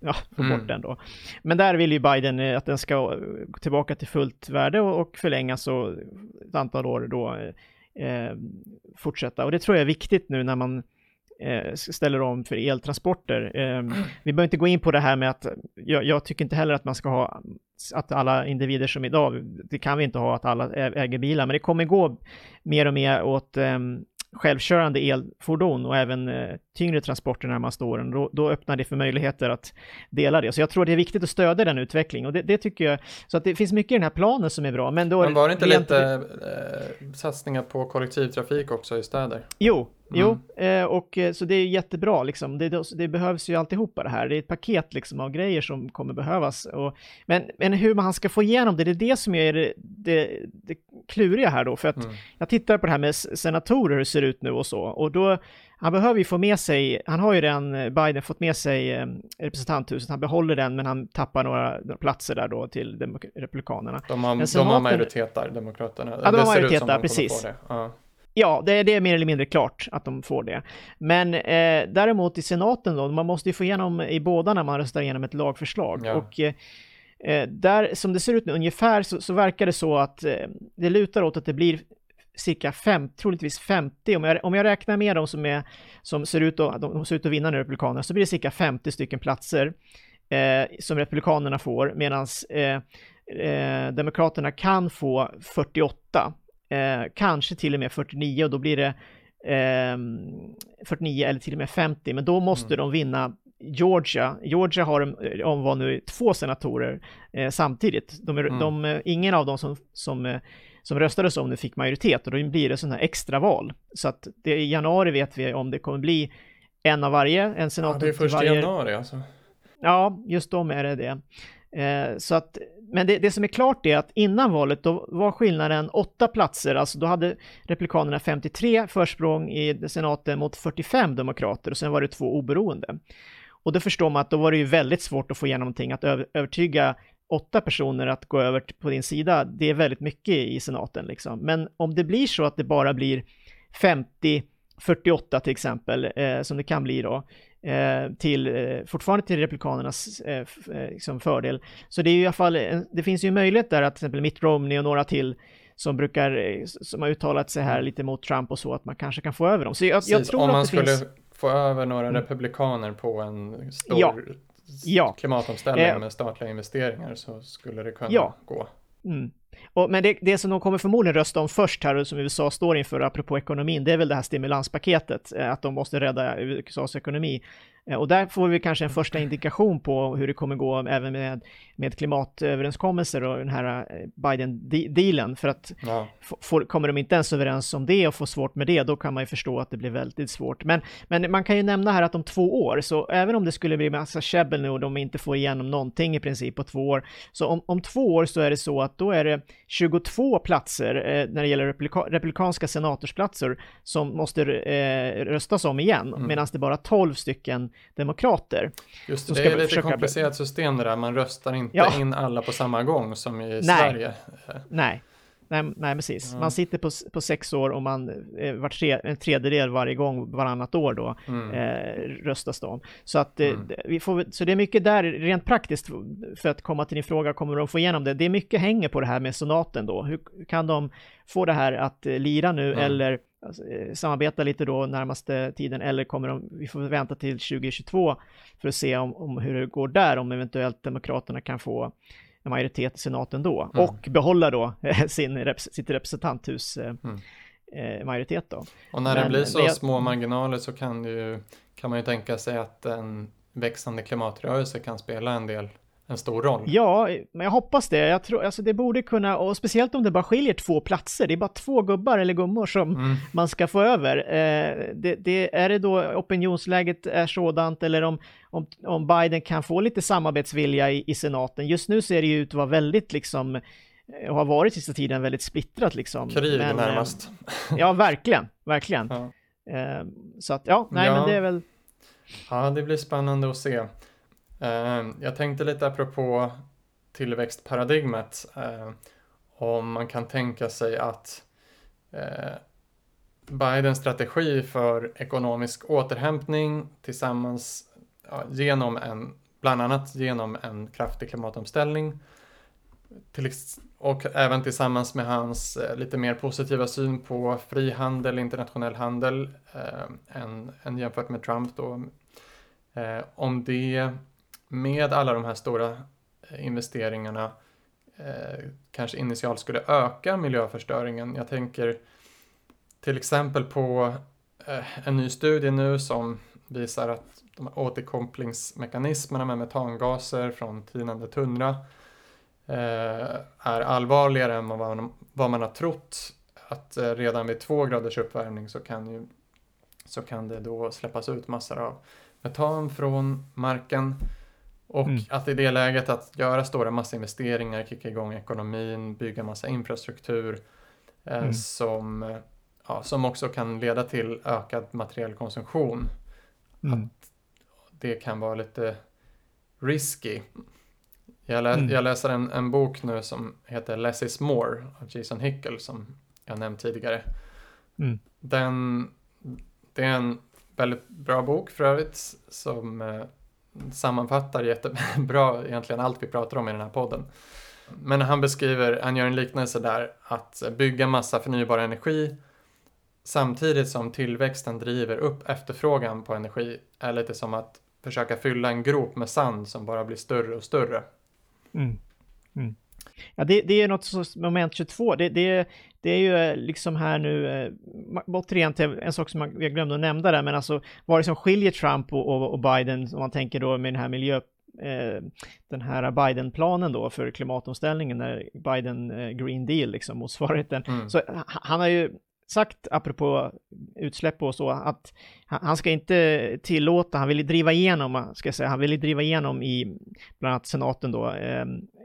ja, få mm. bort den då. Men där vill ju Biden eh, att den ska tillbaka till fullt värde och, förlängas och ett antal år då eh, fortsätta. Och det tror jag är viktigt nu när man eh, ställer om för eltransporter. Eh, vi behöver inte gå in på det här med att jag, jag, tycker inte heller att man ska ha att alla individer som idag, det kan vi inte ha att alla äger bilar, men det kommer gå mer och mer åt eh, självkörande elfordon och även eh, tyngre transporter närmaste åren, då, då, öppnar det för möjligheter att dela det. Så jag tror det är viktigt att stödja den utvecklingen och det, det, tycker jag, så att det finns mycket i den här planen som är bra. Men, då men var det inte lite eh, satsningar på kollektivtrafik också i städer? Jo, Mm. Jo, eh, och eh, så det är jättebra liksom. Det, det, behövs ju alltihopa det här. Det är ett paket liksom av grejer som kommer behövas. Och, men, men hur man ska få igenom det, det är det som är det, det, det kluriga här då. För att mm. jag tittar på det här med senatorer, hur det ser ut nu och så. Och då, han behöver ju få med sig, han har ju redan, eh, Biden fått med sig eh, representanthuset, han behåller den men han tappar några, några platser där då till republikanerna. De har, senaten, de har majoritet där, demokraterna. Ja, de har majoritet där, precis. Ja. Ja, det, det, är mer eller mindre klart att de får det. Men eh, däremot i senaten då, man måste ju få igenom i båda när man röstar igenom ett lagförslag. Ja. Och eh, eh där, som det ser ut nu ungefär, så, så verkar det så att eh, det lutar åt att det blir cirka fem, troligtvis 50, om jag, om jag räknar med de som, är, som ser ut att, de ser ut att vinna nu, Republikanerna, så blir det cirka 50 stycken platser eh, som Republikanerna får, medan eh, eh, Demokraterna kan få 48 eh, kanske till och med 49 och då blir det eh, 49 eller till och med 50, men då måste mm. de vinna Georgia. Georgia har eh, omval nu två senatorer eh, samtidigt. De, mm. de, eh, ingen av dem som, som, eh, som röstades om nu fick majoritet och då blir det sådana här extraval. Så att det, i januari vet vi om det kommer bli en av varje, en senator ja, det är första varje... januari alltså. Ja, just de är det det. Eh, så att men det, det, som är klart är att innan valet då var skillnaden åtta platser, alltså då hade Republikanerna 53 försprång i senaten mot 45 demokrater och sen var det två oberoende. Och då förstår man att då var det ju väldigt svårt att få igenom någonting, att övertyga åtta personer att gå över på din sida, det är väldigt mycket i senaten liksom. Men om det blir så att det bara blir 50 48 till exempel, eh, som det kan bli då, eh, till, eh, fortfarande till Republikanernas eh, eh, liksom fördel. Så det är i alla fall, det finns ju möjlighet där att till exempel Mitt Romney och några till som brukar, eh, som har uttalat sig här lite mot Trump och så, att man kanske kan få över dem. Så jag, jag tror Om man att det skulle finns... få över några mm. republikaner på en stor ja. Ja. klimatomställning med statliga investeringar så skulle det kunna ja. gå. Mm. Och, men det, det, som de kommer förmodligen rösta om först här och som USA står inför apropå ekonomin, det är väl det här stimulanspaketet, eh, att de måste rädda USAs ekonomi. Eh, och där får vi kanske en första indikation på hur det kommer gå även med, med klimatöverenskommelser och den här eh, Biden-dealen. För att ja. får, kommer de inte ens överens om det och får svårt med det, då kan man ju förstå att det blir väldigt svårt. Men, men man kan ju nämna här att om två år, så även om det skulle bli massa käbbel nu och de inte får igenom någonting i princip på två år, så om, om två år så är det så att då är det 22 platser eh, när det gäller republika republikanska senatorsplatser som måste eh, röstas om igen, mm. medan det bara 12 stycken demokrater. Just det, det är lite komplicerat system det där, man röstar inte ja. in alla på samma gång som i Nej. Sverige. Nej. Nej, nej precis. Mm. Man sitter på, på sex år och man eh, var tre, en tredjedel varje gång varannat år då mm. eh, röstas de. Så att eh, mm. vi får, så det är mycket där rent praktiskt för att komma till din fråga, kommer de få igenom det? Det är mycket hänger på det här med senaten då. Hur kan de få det här att eh, lira nu mm. eller alltså, eh, samarbeta lite då närmaste tiden eller kommer de, vi får vänta till 2022 för att se om, om hur det går där, om eventuellt Demokraterna kan få en majoritet i senaten då mm. och behålla då sin, sitt representanthus eh, mm. eh, majoritet då. Och när det Men blir så det- små marginaler så kan, det ju, kan man ju tänka sig att en växande klimatrörelse kan spela en del, en stor roll. Ja, men jag hoppas det. Jag tror, alltså det borde kunna, och speciellt om det bara skiljer två platser, det är bara två gubbar eller gummor som Mm. man ska få över. Eh, det, det, är det då opinionsläget är sådant eller om, om, om Biden kan få lite samarbetsvilja i, i senaten? Just nu ser det ju ut att vara väldigt liksom, eh, och har varit sista tiden väldigt splittrat liksom. Krig Men, eh, närmast. Ja, verkligen, verkligen. Ja. Eh, så att, ja, nej Ja. men det är väl, Ja, det blir spännande att se. Ehm, jag tänkte lite apropå tillväxtparadigmet. Eh, om man kan tänka sig att eh, Bidens strategi för ekonomisk återhämtning tillsammans ja, genom en, bland annat genom en kraftig klimatomställning till, och även tillsammans med hans eh, lite mer positiva syn på frihandel, internationell handel eh, än, än jämfört med Trump då. Eh, om det med alla de här stora eh, investeringarna eh, kanske initialt skulle öka miljöförstöringen. Jag tänker till exempel på eh, en ny studie nu som visar att de här återkopplingsmekanismerna med metangaser från tinande tundra eh, är allvarligare än vad man, vad man har trott. Att eh, redan vid två graders uppvärmning så kan, ju, så kan det då släppas ut massor av metan från marken. Och Mm. att i det läget att göra stora massinvesteringar, kicka igång ekonomin, bygga massa infrastruktur eh, Mm. som, eh, ja, som också kan leda till ökad materiell konsumtion. mm, Det kan vara lite risky. Jag, lä- Mm. jag läser en, en bok nu som heter Less is more av Jason Hickel som jag nämnt tidigare. mm, Den, det är en väldigt bra bok för övrigt som eh, sammanfattar jättebra egentligen allt vi pratar om i den här podden. Men han beskriver, han gör en liknelse där att bygga massa förnybar energi samtidigt som tillväxten driver upp efterfrågan på energi är lite som att försöka fylla en grop med sand som bara blir större och större. Mm. Mm. Ja, det, det är något sorts moment 22. Det, det, det är ju eh, liksom här nu, eh, återigen till en sak som jag glömde att nämna där, men alltså vad det som skiljer Trump och, och, och Biden, om man tänker då med den här miljö, eh, den här Biden-planen då för klimatomställningen, när Biden Green Deal, liksom motsvarigheten. Mm. Så ha- han har ju sagt, apropå utsläpp och så, att han ska inte tillåta, han vill driva igenom, ska jag säga, han vill driva igenom i bland annat senaten då,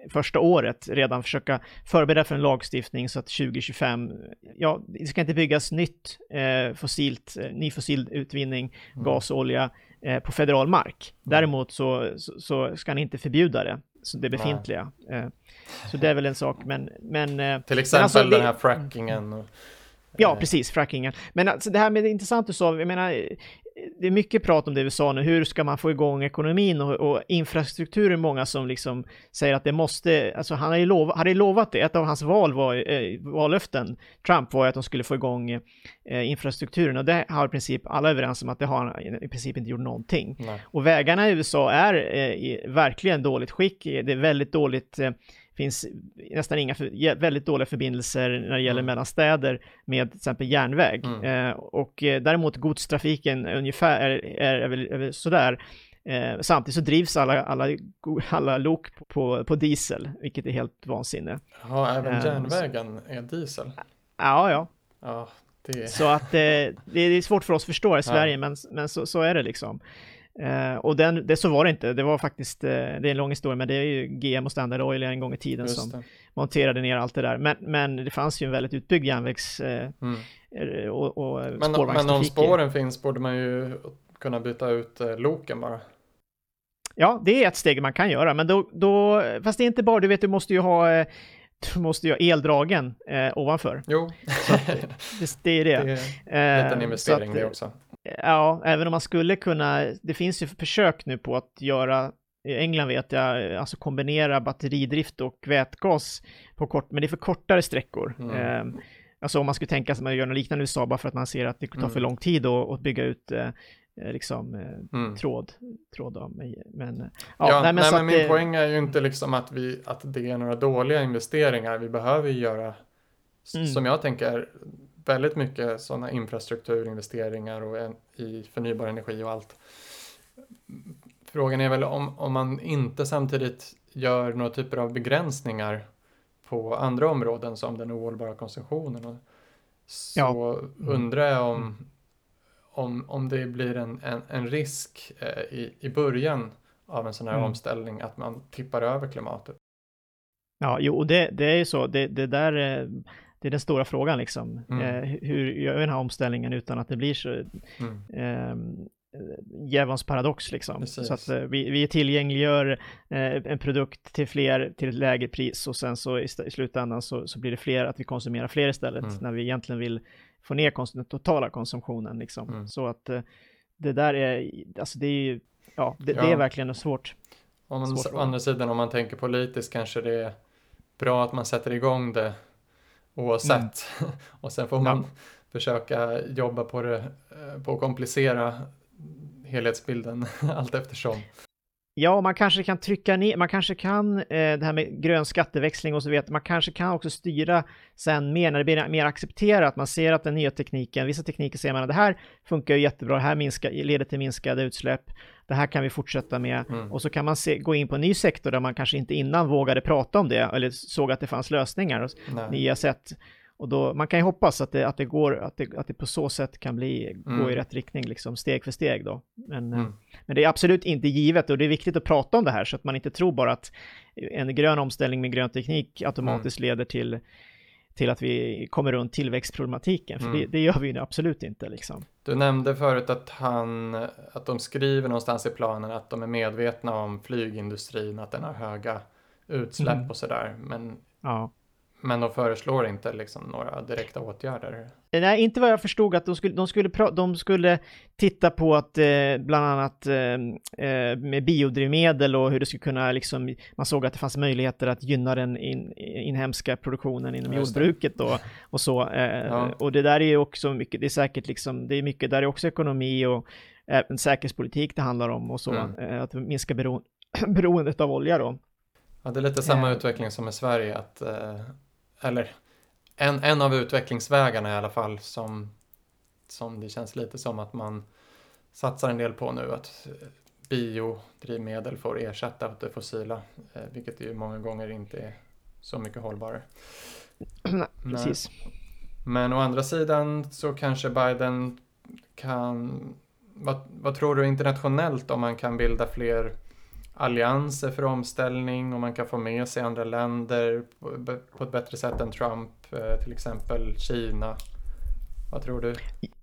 första året redan försöka förbereda för en lagstiftning så att 2025, ja, det ska inte byggas nytt eh, fossilt, eh, ny fossil utvinning, Mm. gas och olja eh, på federal mark. Däremot så, så, så ska han inte förbjuda det, så det befintliga. Eh, så det är väl en sak, men, men eh, Till exempel alltså, det- den här frackingen. Och, Ja, precis, frackingen. Men alltså det här med det intressant du sa, jag menar, det är mycket prat om det i USA nu, hur ska man få igång ekonomin och, och infrastruktur är många som liksom säger att det måste, alltså han har ju lovat, hade ju lovat det, ett av hans val var, eh, vallöften, Trump var att de skulle få igång eh, infrastrukturen och det har i princip alla överens om att det har han i princip inte gjort någonting. Nej. Och vägarna i USA är eh, i verkligen dåligt skick. Det är väldigt dåligt, eh, finns nästan inga, för, väldigt dåliga förbindelser när det gäller Mm. mellan städer med till exempel järnväg. Mm. Eh, och eh, däremot godstrafiken ungefär är, är, är, väl, är väl sådär. Eh, samtidigt så drivs alla, alla, alla lok på, på, diesel, vilket är helt vansinne. Ja, även Eh, järnvägen är diesel. Ja, ja. Ja, det Så att eh, det, är svårt för oss att förstå i Sverige, men, men så, så är det liksom. Eh, och den, det, så var det inte. Det var faktiskt, eh, det är en lång historia, men det är ju GM och Standard Oil en gång i tiden som monterade ner allt det där. Men, men det fanns ju en väldigt utbyggd järnvägs eh, Mm. och, och Men, men om spåren finns borde man ju kunna byta ut eh, loken bara. Ja, det är ett steg man kan göra, men då, då fast det är inte bara, du vet, du måste ju ha eh, du måste ju ha eldragen eh, ovanför. Jo, Det, det är det det. är Eh, en så investering att, det också. Ja, även om man skulle kunna, det finns ju försök nu på att göra, i England vet jag, alltså kombinera batteridrift och vätgas på kort, men det är för kortare sträckor. Mm. Eh, alltså om man skulle tänka sig att man gör något liknande i USA bara för att man ser att det tar för Mm. lång tid att, bygga ut eh, eh, liksom eh, Mm. tråd, tråd då, men, men ja, Ja, nej, men, så att min det- poäng är ju inte liksom att, vi, att det är några dåliga investeringar. Vi behöver ju göra, Mm. som jag tänker, väldigt mycket sådana infrastrukturinvesteringar och en, i förnybar energi och allt. Frågan är väl om, om man inte samtidigt gör några typer av begränsningar på andra områden som den ohållbara konsumtionen. Så ja. mm. undrar jag om, om, om det blir en, en, en risk eh, i, i början av en sån här mm. omställning att man tippar över klimatet. Ja, jo, det, det är ju så. Det, det där eh, det är den stora frågan liksom. Mm. Eh, hur gör vi den här omställningen utan att det blir så mm. eh, djävulens paradox liksom. Precis. Så att eh, vi, vi tillgängliggör eh, en produkt till fler till ett lägre pris och sen så i, i slutändan så, så blir det fler, att vi konsumerar fler istället mm. när vi egentligen vill få ner kons den totala konsumtionen liksom. Mm. Så att eh, det där är, alltså det är ju, ja, det, ja. det är verkligen svårt. Å andra sidan om man tänker politiskt kanske det är bra att man sätter igång det oavsett. Mm. och sen får man ja. försöka jobba på det, eh, på att komplicera helhetsbilden allt eftersom. Ja, man kanske kan trycka ner, man kanske kan, eh, det här med grön skatteväxling och så vidare, man kanske kan också styra sen mer när det blir mer accepterat, man ser att den nya tekniken, vissa tekniker ser man att det här funkar ju jättebra, det här minskar, leder till minskade utsläpp, det här kan vi fortsätta med mm. och så kan man se, gå in på en ny sektor där man kanske inte innan vågade prata om det eller såg att det fanns lösningar, Nej. nya sätt. Och då, man kan ju hoppas att det, att det går, att det, att det på så sätt kan bli, mm. gå i rätt riktning, liksom steg för steg då. Men, mm. men det är absolut inte givet och det är viktigt att prata om det här så att man inte tror bara att en grön omställning med grön teknik automatiskt mm. leder till till att vi kommer runt tillväxtproblematiken, för mm. det, det, gör vi ju absolut inte. Liksom. Du nämnde förut att, han, att de skriver någonstans i planen att de är medvetna om flygindustrin, att den har höga utsläpp mm. och sådär, men ja. Men de föreslår inte liksom några direkta åtgärder? Nej, inte vad jag förstod att de skulle, de skulle, de skulle titta på att eh, bland annat eh, eh, med biodrivmedel och hur det skulle kunna liksom, man såg att det fanns möjligheter att gynna den in, inhemska produktionen inom jordbruket och, och så. Eh, ja. Och det där är ju också mycket, det är säkert liksom, det är mycket, där är också ekonomi och även säkerhetspolitik det handlar om och så, mm. Eh, att minska bero, beroendet av olja då. Ja, det är lite samma eh. utveckling som i Sverige, att eller en, en av utvecklingsvägarna i alla fall som, som det känns lite som att man satsar en del på nu. Att biodrivmedel får ersätta det fossila, eh, vilket ju många gånger inte är så mycket hållbarare. Precis. Men, men å andra sidan så kanske Biden kan, vad, vad tror du internationellt om man kan bilda fler allianser för omställning och man kan få med sig andra länder på ett bättre sätt än Trump, eh, till exempel Kina. Vad tror du?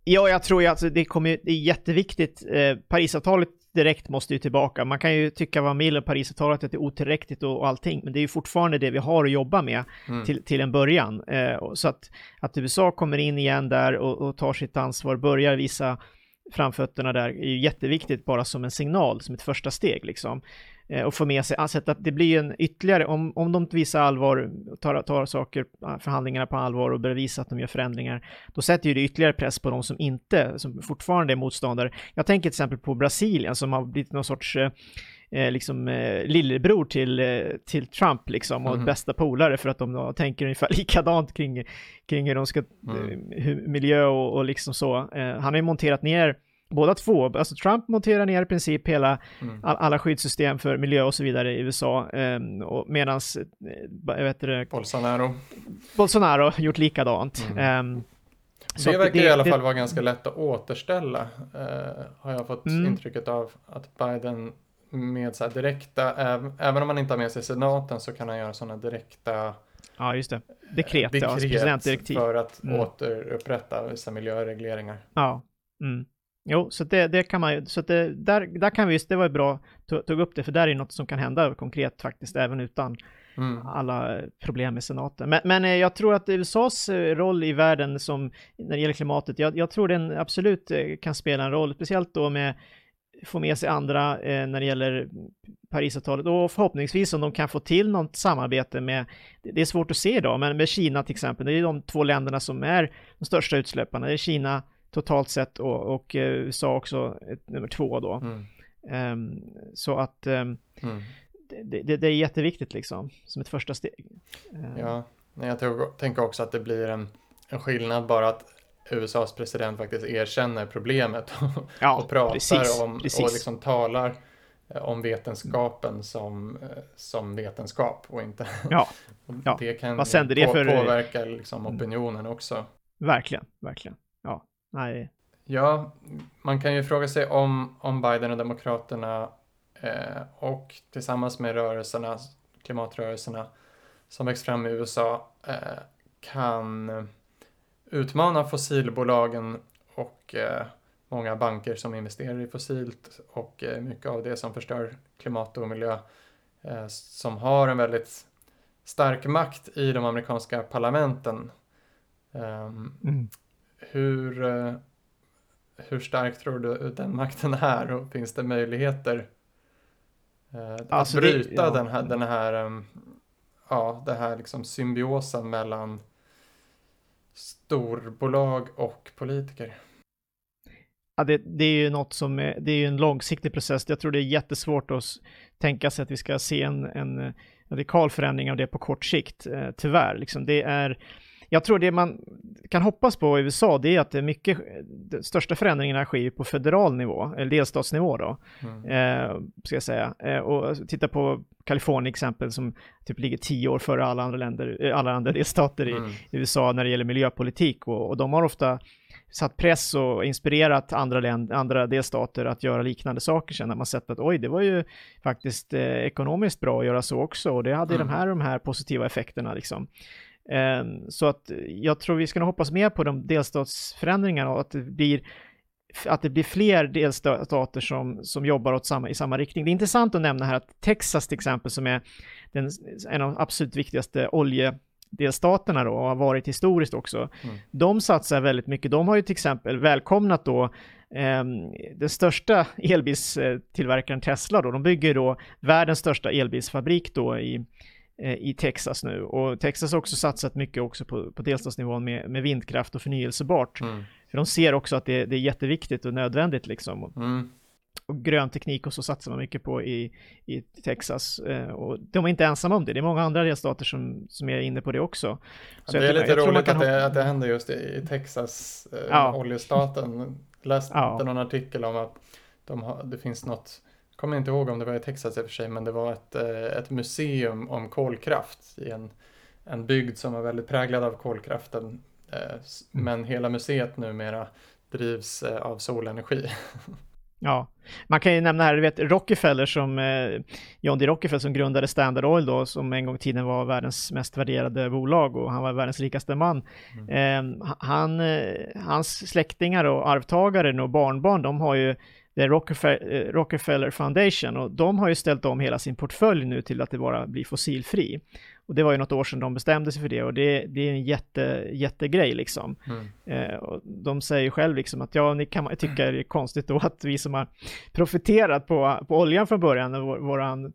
Ja, jag tror ju att det, kommer, det är jätteviktigt. Eh, Parisavtalet direkt måste ju tillbaka. Man kan ju tycka vad om Parisavtalet, att det är otillräckligt och, och allting, men det är ju fortfarande det vi har att jobba med mm. till, till en början. Eh, så att, att USA kommer in igen där och, och tar sitt ansvar, börjar visa framfötterna där är ju jätteviktigt bara som en signal, som ett första steg liksom. Eh, och få med sig, alltså att det blir en ytterligare, om, om de visar allvar, tar, tar saker, eh, förhandlingarna på allvar och börjar visa att de gör förändringar, då sätter ju det ytterligare press på de som inte, som fortfarande är motståndare. Jag tänker till exempel på Brasilien som har blivit någon sorts eh, eh, liksom eh, lillebror till, eh, till Trump liksom och mm. bästa polare för att de då tänker ungefär likadant kring, kring hur de ska, mm. Eh, hur, miljö och, och liksom så. Eh, han har ju monterat ner båda två, alltså Trump monterar ner i princip hela, mm. all, alla skyddssystem för miljö och så vidare i USA, eh, medan, jag vet det, Bolsonaro. Bolsonaro gjort likadant. Mm. Eh, det verkar det, i alla fall vara ganska lätt att återställa, eh, har jag fått mm. intrycket av att Biden med så direkta, även om man inte har med sig senaten så kan han göra sådana direkta Ja, just det. Dekret, dekret ja, presidentdirektiv. för att mm. återupprätta vissa miljöregleringar. Ja. Mm. Jo, så det, det kan man ju, så det, där, där kan vi, det var bra, tog, tog upp det, för där är något som kan hända konkret faktiskt, även utan mm. alla problem med senaten. Men, men, eh, jag tror att USAs eh, roll i världen som, när det gäller klimatet, jag, jag tror den absolut eh, kan spela en roll, speciellt då med få med sig andra eh, när det gäller Parisavtalet och förhoppningsvis om de kan få till något samarbete med, det är svårt att se idag, men med Kina till exempel, det är de två länderna som är de största utsläpparna, det är Kina totalt sett och, och eh, USA också nummer två då. Mm. Um, så att um, mm. det, det, det, är jätteviktigt liksom, som ett första steg. Um, ja, jag tror, tänker också att det blir en, en skillnad bara att USAs president faktiskt erkänner problemet och, Ja, och pratar precis, om precis. och liksom talar eh, om vetenskapen som, eh, som vetenskap och inte Ja, Ja, det kan vad sänder det på, för- påverka liksom Mm. opinionen också. verkligen, verkligen. Ja, nej. Ja, man kan ju fråga sig om, om Biden och Demokraterna eh, och tillsammans med rörelserna, klimatrörelserna som växt fram i USA eh, kan utmana fossilbolagen och eh, många banker som investerar i fossilt och eh, mycket av det som förstör klimat och miljö eh, som har en väldigt stark makt i de amerikanska parlamenten. Ehm, Mm. hur, hur stark tror du den makten är och finns det möjligheter eh, Alltså att det- bryta ja. den här, den här, em, ja, det här liksom symbiosen mellan storbolag och politiker? Ja, det, det är ju något som är, det är en långsiktig process. Jag tror det är jättesvårt att tänka sig att vi ska se en, en radikal förändring av det på kort sikt, eh, tyvärr. Liksom det är, jag tror det man kan hoppas på i USA, det är att det är mycket, de största förändringarna sker på federal nivå, eller delstatsnivå då, Mm. eh, ska jag säga. Eh, och titta på Kalifornien exempel som typ ligger tio år före alla andra länder, eh, alla andra delstater i, Mm. USA när det gäller miljöpolitik och, och de har ofta satt press och inspirerat andra, länder, andra delstater att göra liknande saker sen när man sett att oj, det var ju faktiskt eh, ekonomiskt bra att göra så också och det hade Mm. de här de här positiva effekterna liksom. Eh, så att jag tror vi ska nog hoppas mer på de delstatsförändringarna och att det blir att det blir fler delstater som, som jobbar åt samma, i samma riktning. Det är intressant att nämna här att Texas till exempel som är den, en av de absolut viktigaste oljedelstaterna då och har varit historiskt också. Mm. De satsar väldigt mycket. De har ju till exempel välkomnat då eh, den största elbilstillverkaren Tesla då. De bygger då världens största elbilsfabrik då i, i Texas nu. Och Texas har också satsat mycket också på, på delstatsnivån med, med vindkraft och förnyelsebart. Mm. För de ser också att det, det är jätteviktigt och nödvändigt liksom. Mm. och grön teknik och så satsar man mycket på i, i Texas. Eh, och de är inte ensamma om det. Det är många andra delstater som, som är inne på det också. Så det jag är lite jag roligt kan att det, att det händer just i, i Texas, eh, Ja. oljestaten. Läste Ja. någon artikel om att de har, det finns något, kommer inte ihåg om det var i Texas i och för sig, men det var ett, eh, ett museum om kolkraft i en, en bygd som var väldigt präglad av kolkraften. Eh, Mm. Men hela museet numera drivs eh, av solenergi. Ja, man kan ju nämna här, du vet Rockefeller som, eh, John D. Rockefeller som grundade Standard Oil då, som en gång i tiden var världens mest värderade bolag och han var världens rikaste man. Eh, han, eh, hans släktingar och arvtagare och barnbarn, de har ju det Rockefeller, eh, Rockefeller Foundation och de har ju ställt om hela sin portfölj nu till att det bara blir fossilfri. Och det var ju något år sedan de bestämde sig för det och det, det är en jätte, jättegrej liksom. Mm. Eh, och de säger själv liksom att ja, ni kan tycka det är konstigt då att vi som har profiterat på, på oljan från början, vår, våran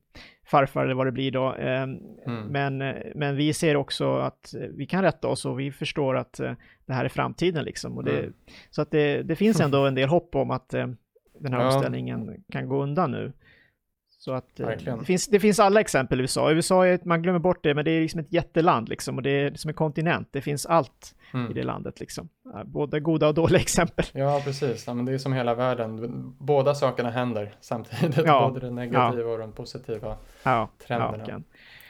farfar eller vad det blir då, eh, Mm. men, eh, men vi ser också att eh, vi kan rätta oss och vi förstår att eh, det här är framtiden liksom. Och det, Mm. Så att det, det finns ändå en del hopp om att eh, den här Ja. omställningen kan gå undan nu. Så att eh, Verkligen. det finns, det finns alla exempel i USA. USA är, man glömmer bort det, men det är liksom ett jätteland liksom och det är som en kontinent. Det finns allt i Mm. det landet liksom. Ja, Både goda och dåliga exempel. Ja, precis. Ja, men det är som hela världen. Båda sakerna händer samtidigt. Ja. Både det negativa och de positiva Ja, trenderna. ja, kan.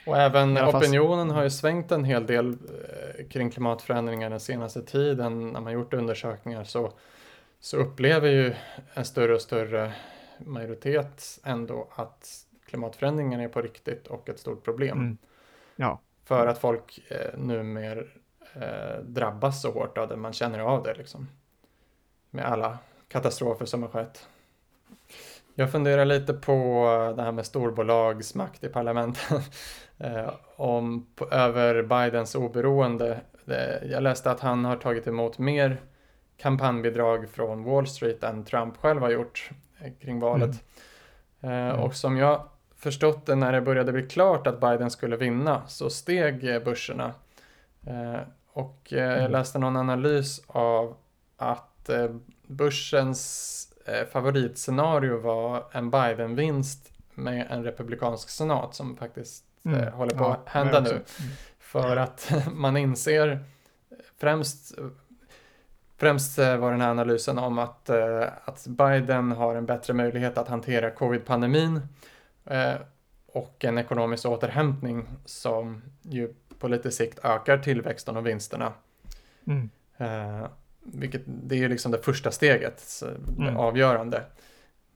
Och även I opinionen har ju svängt en hel del eh, kring klimatförändringar den senaste tiden. När man gjort undersökningar så, så upplever ju en större och större majoritet ändå att klimatförändringar är på riktigt och ett stort problem. Mm. Ja, För att folk eh, numera eh, drabbas så hårt av det, man känner av det liksom. Med alla katastrofer som har skett. Jag funderar lite på det här med storbolags makt i parlamentet. eh, om, över Bidens oberoende. Eh, jag läste att han har tagit emot mer kampanjbidrag från Wall Street än Trump själv har gjort eh, kring valet. Eh, Mm. Och som jag förstått det när det började bli klart att Biden skulle vinna så steg eh, börserna. Och jag Mm. läste någon analys av att börsens favoritscenario var en Biden-vinst med en republikansk senat som faktiskt Mm. håller på Ja, att hända nu. mm. För att man inser främst, främst var den här analysen om att, att Biden har en bättre möjlighet att hantera covid-pandemin och en ekonomisk återhämtning som ju på lite sikt ökar tillväxten och vinsterna. Mm. Eh, vilket, det är ju liksom det första steget, det mm. avgörande.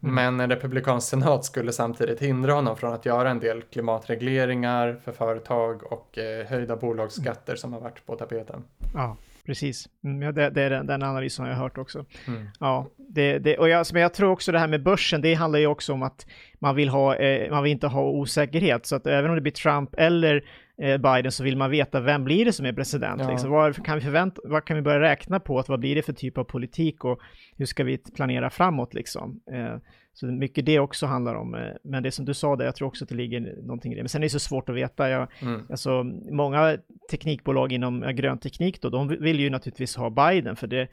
Mm. Men en republikansk senat skulle samtidigt hindra honom från att göra en del klimatregleringar för företag och eh, höjda bolagsskatter som har varit på tapeten. Ja, precis. Mm, det, det, är den, den analysen jag har hört också. Mm. Ja, det, det, och jag, men jag tror också det här med börsen, det handlar ju också om att man vill, ha, eh, man vill inte ha osäkerhet. Så att även om det blir Trump eller eh, Biden så vill man veta vem blir det som är president. Ja. Liksom. Vad, kan vi förvänta, vad kan vi börja räkna på? Att vad blir det för typ av politik och hur ska vi planera framåt liksom? Eh, så mycket det också handlar om. Eh, men det som du sa där, jag tror också att det ligger någonting i det. Men sen är det så svårt att veta. Jag, mm. alltså, många teknikbolag inom grön teknik då, de vill ju naturligtvis ha Biden för det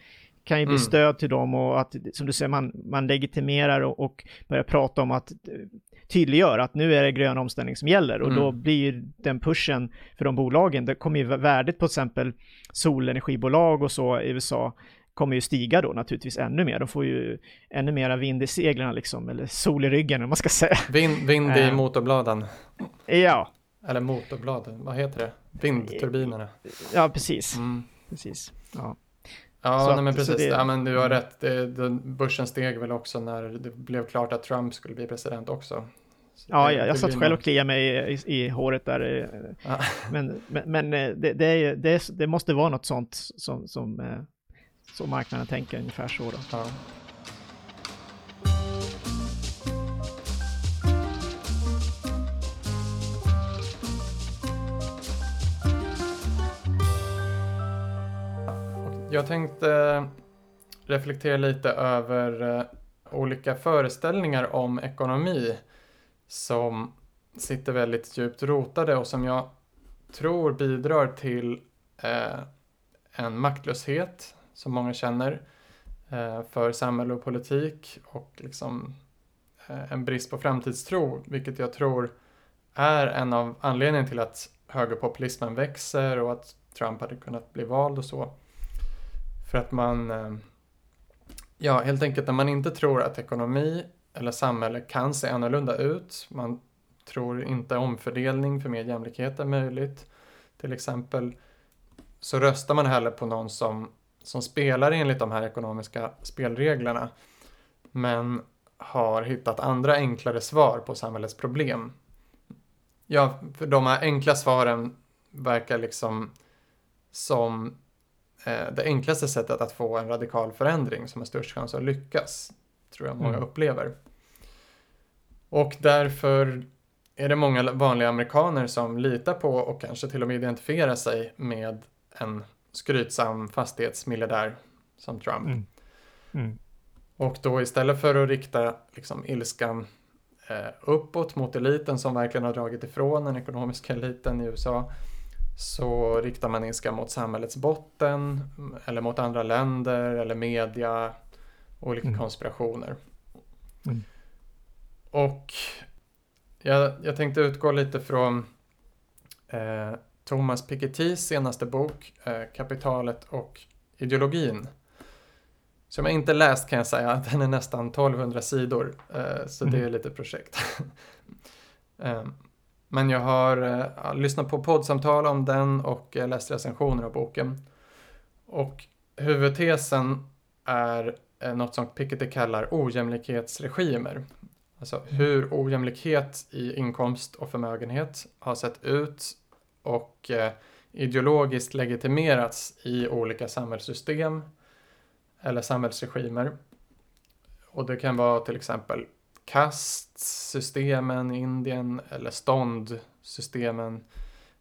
kan ju bli mm. stöd till dem och att, som du säger, man, man legitimerar och, och börjar prata om att tydliggör att nu är det grön omställning som gäller och mm. då blir den pushen för de bolagen, det kommer ju värdet på till exempel solenergibolag och så i USA kommer ju stiga då naturligtvis ännu mer. De får ju ännu mera vind i seglen liksom, eller sol i ryggen om man ska säga. Vind, vind i eh. motorbladen. Ja. Eller motorbladen, vad heter det? Vindturbinerna. Ja, precis. Mm. Precis. Ja. Ja, nej, men precis. Det... Ja, men du har rätt. Det, det, börsen steg väl också när det blev klart att Trump skulle bli president också. Så ja, jag, jag satt själv och kliade mig i, i, i håret där. Ja. Men, men, men det, det, det, det, måste vara något sånt som, som, så marknaden tänker ungefär så. Då. Ja. Jag tänkte eh, reflektera lite över eh, olika föreställningar om ekonomi som sitter väldigt djupt rotade och som jag tror bidrar till eh, en maktlöshet som många känner eh, för samhälle och politik och liksom eh, en brist på framtidstro, vilket jag tror är en av anledningarna till att högerpopulismen växer och att Trump hade kunnat bli vald och så. För att man, eh, ja helt enkelt när man inte tror att ekonomi eller samhälle kan se annorlunda ut, man tror inte omfördelning för mer jämlikhet är möjligt, till exempel, så röstar man hellre på någon som, som spelar enligt de här ekonomiska spelreglerna, men har hittat andra enklare svar på samhällets problem. Ja, för de här enkla svaren verkar liksom som Eh, det enklaste sättet att få en radikal förändring som har störst chans att lyckas, tror jag många mm. upplever. Och därför är det många vanliga amerikaner som litar på och kanske till och med identifierar sig med en skrytsam fastighetsmiljardär som Trump. Mm. Mm. Och då istället för att rikta liksom, ilskan eh, uppåt mot eliten som verkligen har dragit ifrån den ekonomiska eliten i USA så riktar man ilska mot samhällets botten eller mot andra länder eller media, olika mm. konspirationer. Mm. Och jag, jag tänkte utgå lite från eh, Thomas Pikettys senaste bok, eh, Kapitalet och ideologin. Som jag inte läst kan jag säga, den är nästan 1200 sidor, eh, så mm. det är lite projekt. eh, men jag har lyssnat på poddsamtal om den och läst recensioner av boken. Och huvudtesen är något som Piketty kallar ojämlikhetsregimer. Alltså hur ojämlikhet i inkomst och förmögenhet har sett ut och eh, ideologiskt legitimerats i olika samhällssystem eller samhällsregimer. Och det kan vara till exempel kastsystemen i Indien eller ståndsystemen.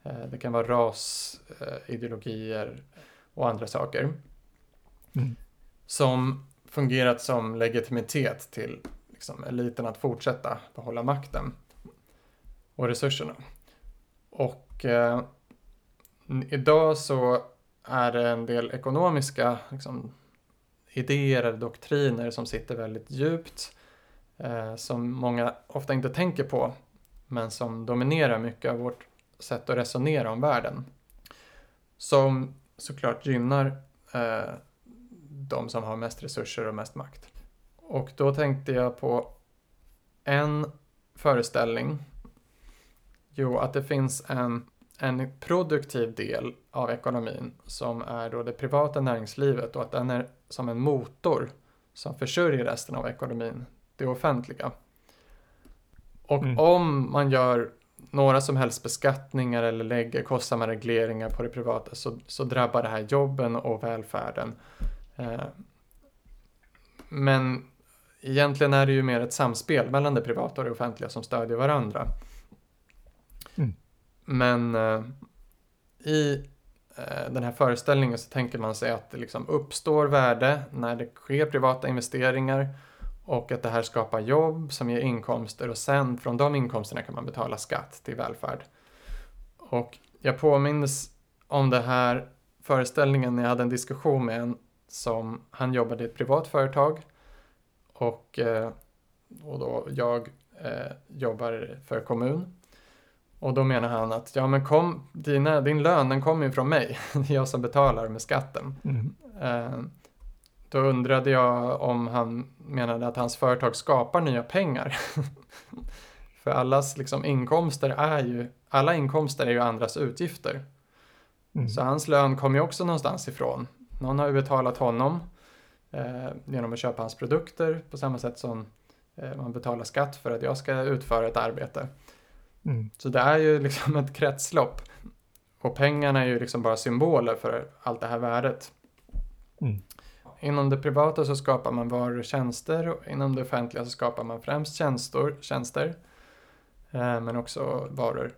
Eh, det kan vara rasideologier och andra saker. Mm. Som fungerat som legitimitet till liksom, eliten att fortsätta behålla makten och resurserna. Och eh, idag så är det en del ekonomiska liksom, idéer eller doktriner som sitter väldigt djupt eh, som många ofta inte tänker på men som dominerar mycket av vårt sätt att resonera om världen. Som såklart gynnar eh, de som har mest resurser och mest makt. Och då tänkte jag på en föreställning. Jo, att det finns en, en produktiv del av ekonomin som är då det privata näringslivet och att den är som en motor som försörjer resten av ekonomin, det offentliga. Och mm. om man gör några som helst beskattningar eller lägger kostsamma regleringar på det privata så, så drabbar det här jobben och välfärden. Eh, men egentligen är det ju mer ett samspel mellan det privata och det offentliga som stödjer varandra. Mm. Men eh, i eh, den här föreställningen så tänker man sig att det liksom uppstår värde när det sker privata investeringar och att det här skapar jobb som ger inkomster och sen från de inkomsterna kan man betala skatt till välfärd. Och jag påminns om den här föreställningen när jag hade en diskussion med en som han jobbade i ett privat företag och, eh, och då jag eh, jobbar för kommun. Och då menar han att ja men kom, dina, din lön den kommer ju från mig, det är jag som betalar med skatten. Mm. Eh, då undrade jag om han menade att hans företag skapar nya pengar. För allas liksom, inkomster är ju, alla inkomster är ju andras utgifter. Mm. Så hans lön kommer ju också någonstans ifrån. Någon har ju betalat honom eh, genom att köpa hans produkter på samma sätt som eh, man betalar skatt för att jag ska utföra ett arbete. Mm. Så det är ju liksom ett kretslopp. Och pengarna är ju liksom bara symboler för allt det här värdet. Mm. Inom det privata så skapar man varor och tjänster och inom det offentliga så skapar man främst tjänster, tjänster eh, men också varor.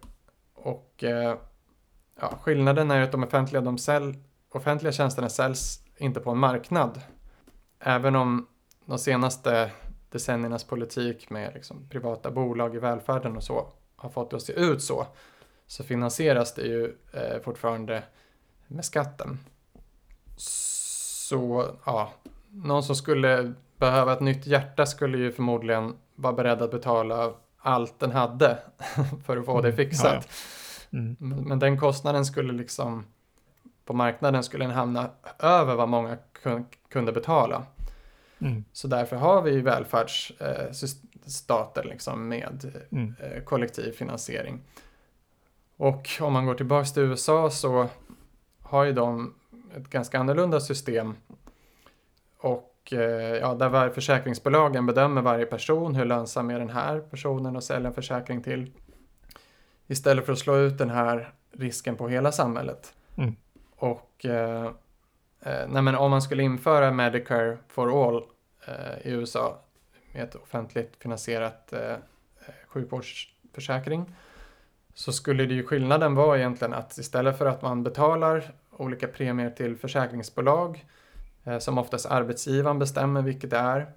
Och eh, ja, skillnaden är att de offentliga, de säl, offentliga tjänsterna säljs inte på en marknad. Även om de senaste decenniernas politik med liksom, privata bolag i välfärden och så har fått det att se ut så, så finansieras det ju eh, fortfarande med skatten. Så ja, någon som skulle behöva ett nytt hjärta skulle ju förmodligen vara beredd att betala allt den hade för att få det mm. fixat. Ja, ja. Mm. Men den kostnaden skulle liksom på marknaden skulle den hamna över vad många kunde betala. Mm. Så därför har vi välfärdsstater liksom med mm. Eh, kollektiv finansiering. Och om man går tillbaka till USA så har ju de ett ganska annorlunda system. Och eh, ja, där försäkringsbolagen bedömer varje person, hur lönsam är den här personen att sälja en försäkring till. Istället för att slå ut den här risken på hela samhället. Mm. Och eh, eh, nej, om man skulle införa Medicare for all eh, i USA med ett offentligt finansierat eh, sjukvårdsförsäkring så skulle det ju skillnaden vara egentligen att istället för att man betalar olika premier till försäkringsbolag eh, som oftast arbetsgivaren bestämmer vilket det är.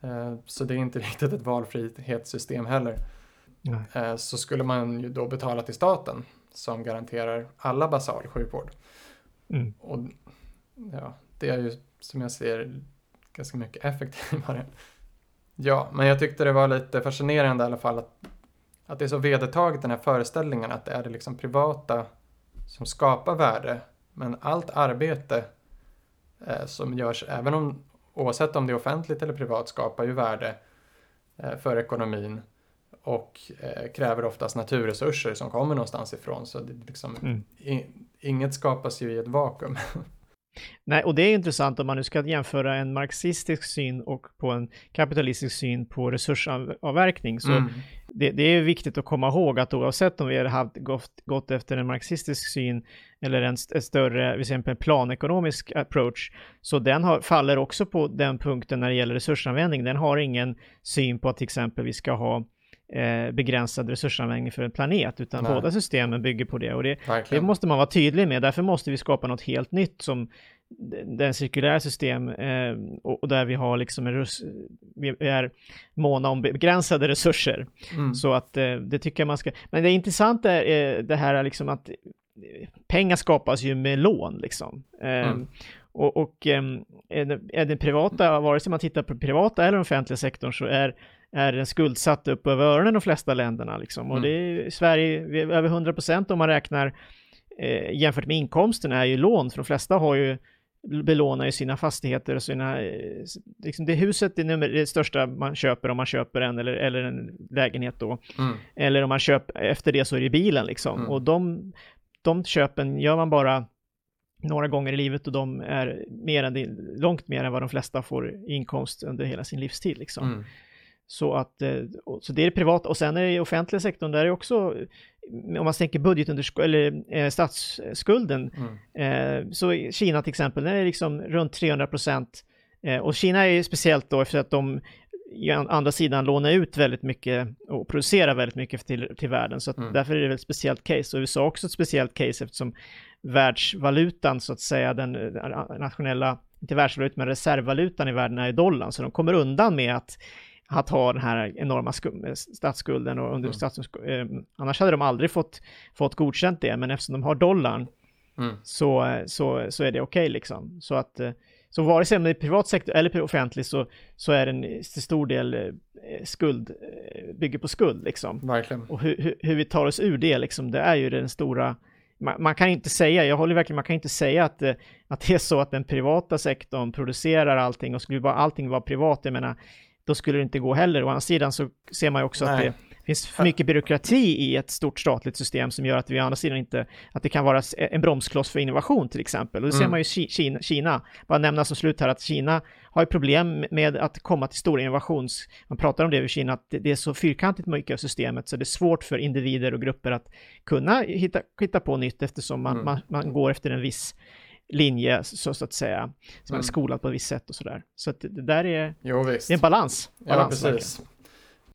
Eh, så det är inte riktigt ett valfrihetssystem heller. Eh, så skulle man ju då betala till staten som garanterar alla basal sjukvård. Mm. Och ja, det är ju som jag ser ganska mycket effektivare. Ja, men jag tyckte det var lite fascinerande i alla fall att, att det är så vedertaget den här föreställningen att det är det liksom privata som skapar värde men allt arbete eh, som görs, även om oavsett om det är offentligt eller privat, skapar ju värde eh, för ekonomin och eh, kräver oftast naturresurser som kommer någonstans ifrån. Så det liksom, mm. i, inget skapas ju i ett vakuum. Nej, och det är intressant om man nu ska jämföra en marxistisk syn och på en kapitalistisk syn på resursavverkning. Så mm. det, det, är viktigt att komma ihåg att oavsett om vi hade gått, gått efter en marxistisk syn eller en, en större, till exempel planekonomisk approach, så den har, faller också på den punkten när det gäller resursanvändning. Den har ingen syn på att till exempel vi ska ha eh, begränsad resursanvändning för en planet, utan Nej. båda systemen bygger på det. Och det, det, måste man vara tydlig med, därför måste vi skapa något helt nytt som den cirkulära system eh, och, och, där vi har liksom en vi är måna om begränsade resurser. Mm. Så att eh, det tycker jag man ska, men det intressanta är eh, det här liksom att pengar skapas ju med lån liksom. Eh, mm. Och, och ehm, är, det, är det privata, vare sig man tittar på privata eller offentliga sektorn så är är den skuldsatt upp över öronen de flesta länderna liksom. Och mm. det är Sverige, över 100 procent om man räknar eh, jämfört med inkomsten är ju lån, för de flesta har ju belånar ju sina fastigheter och sina, eh, liksom det huset är nummer, det största man köper om man köper en eller, eller en lägenhet då. Mm. Eller om man köper, efter det så är det bilen liksom. Mm. Och de, de köpen gör man bara några gånger i livet och de är mer än, långt mer än vad de flesta får inkomst under hela sin livstid liksom. Mm. Så att, eh, så det är privat och sen är det i offentliga sektorn där är också, om man tänker budgetunderskott eller eh, statsskulden, mm. eh, så Kina till exempel, den är liksom runt 300 procent. Eh, och Kina är speciellt då efter att de i andra sidan lånar ut väldigt mycket och producerar väldigt mycket till, till världen. Så mm. därför är det ett speciellt case. Och USA också ett speciellt case eftersom världsvalutan så att säga, den nationella, inte världsvalutan men reservvalutan i världen är dollarn. Så de kommer undan med att att ha den här enorma statsskulden och under mm. eh, annars hade de aldrig fått, fått godkänt det, men eftersom de har dollarn mm. så, så, så är det okej okay, liksom. Så att eh, så vare sig det är privat sektor eller offentlig så, så är den till stor del eh, skuld, eh, bygger på skuld liksom. Verkligen. Och hur, hur, hur, vi tar oss ur det liksom, det är ju den stora man, man, kan inte säga, jag håller verkligen, man kan inte säga att, att det är så att den privata sektorn producerar allting och skulle bara allting vara privat, jag menar, då skulle det inte gå heller. Å andra sidan så ser man ju också Nej. att det finns för mycket byråkrati i ett stort statligt system som gör att vi å andra sidan inte, att det kan vara en bromskloss för innovation till exempel. Och det mm. ser man ju Kina, Kina, bara nämna som slut här att Kina har ju problem med att komma till stora innovations, man pratar om det i Kina, att det är så fyrkantigt mycket av systemet så det är svårt för individer och grupper att kunna hitta, hitta på nytt eftersom man, mm. man, man går efter en viss linje, så, så att säga, som mm. är skolad på ett visst sätt och sådär. Så att det där är, jo, det är en balans. balans ja, precis.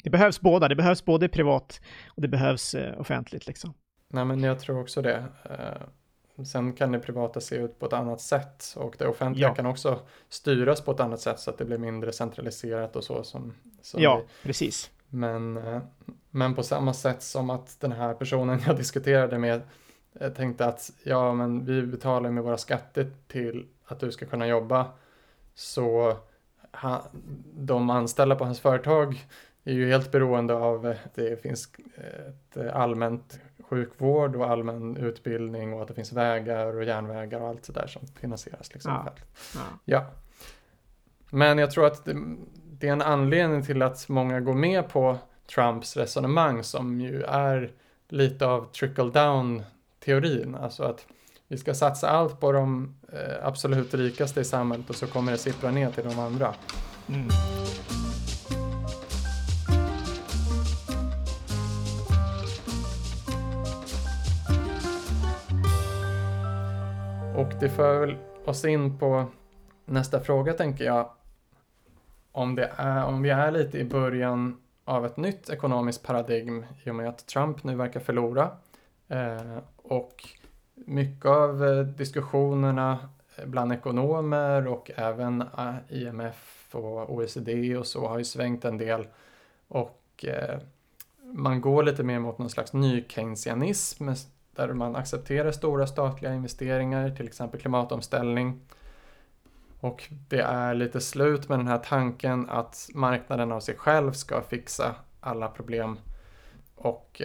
Det behövs båda, det behövs både privat och det behövs eh, offentligt liksom. Nej, men jag tror också det. Eh, sen kan det privata se ut på ett annat sätt och det offentliga ja. kan också styras på ett annat sätt så att det blir mindre centraliserat och så som, som Ja, vi. precis. Men, eh, men på samma sätt som att den här personen jag diskuterade med jag tänkte att ja, men vi betalar med våra skatter till att du ska kunna jobba. Så han, de anställda på hans företag är ju helt beroende av att det finns ett allmänt sjukvård och allmän utbildning och att det finns vägar och järnvägar och allt sådär som finansieras. Liksom. Ja. ja. ja. Men jag tror att det, det, är en anledning till att många går med på Trumps resonemang som ju är lite av trickle down teorin, alltså att vi ska satsa allt på de eh, absolut rikaste i samhället och så kommer det sippra ner till de andra. Mm. Och det för väl oss in på nästa fråga tänker jag. Om, det är, om vi är lite i början av ett nytt ekonomiskt paradigm i och med att Trump nu verkar förlora Eh, och mycket av eh, diskussionerna eh, bland ekonomer och även eh, IMF och OECD och så har ju svängt en del. Och man går lite mer mot någon slags ny keynesianism där man accepterar stora statliga investeringar, till exempel klimatomställning. Och det är lite slut med den här tanken att marknaden av sig själv ska fixa alla problem. Och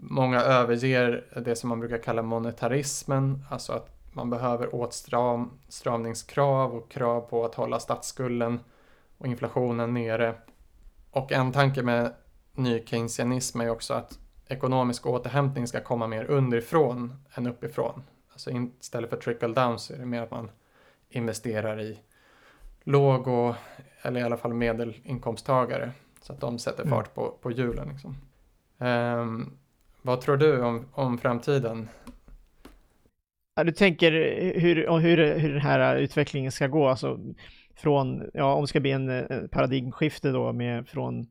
Många överger det som man brukar kalla monetarismen, alltså att man behöver åtstramningskrav och krav på att hålla statsskulden och inflationen nere. Och en tanke med ny keynesianism är också att ekonomisk återhämtning ska komma mer underifrån än uppifrån. Alltså istället för trickle down så är det mer att man investerar i låg och, eller i alla fall medelinkomsttagare så att de sätter mm. fart på, på hjulen. Liksom. Um, vad tror du om, om framtiden? Ja, du tänker hur, hur, hur den här utvecklingen ska gå, alltså från, ja, om det ska bli en paradigmskifte då med från,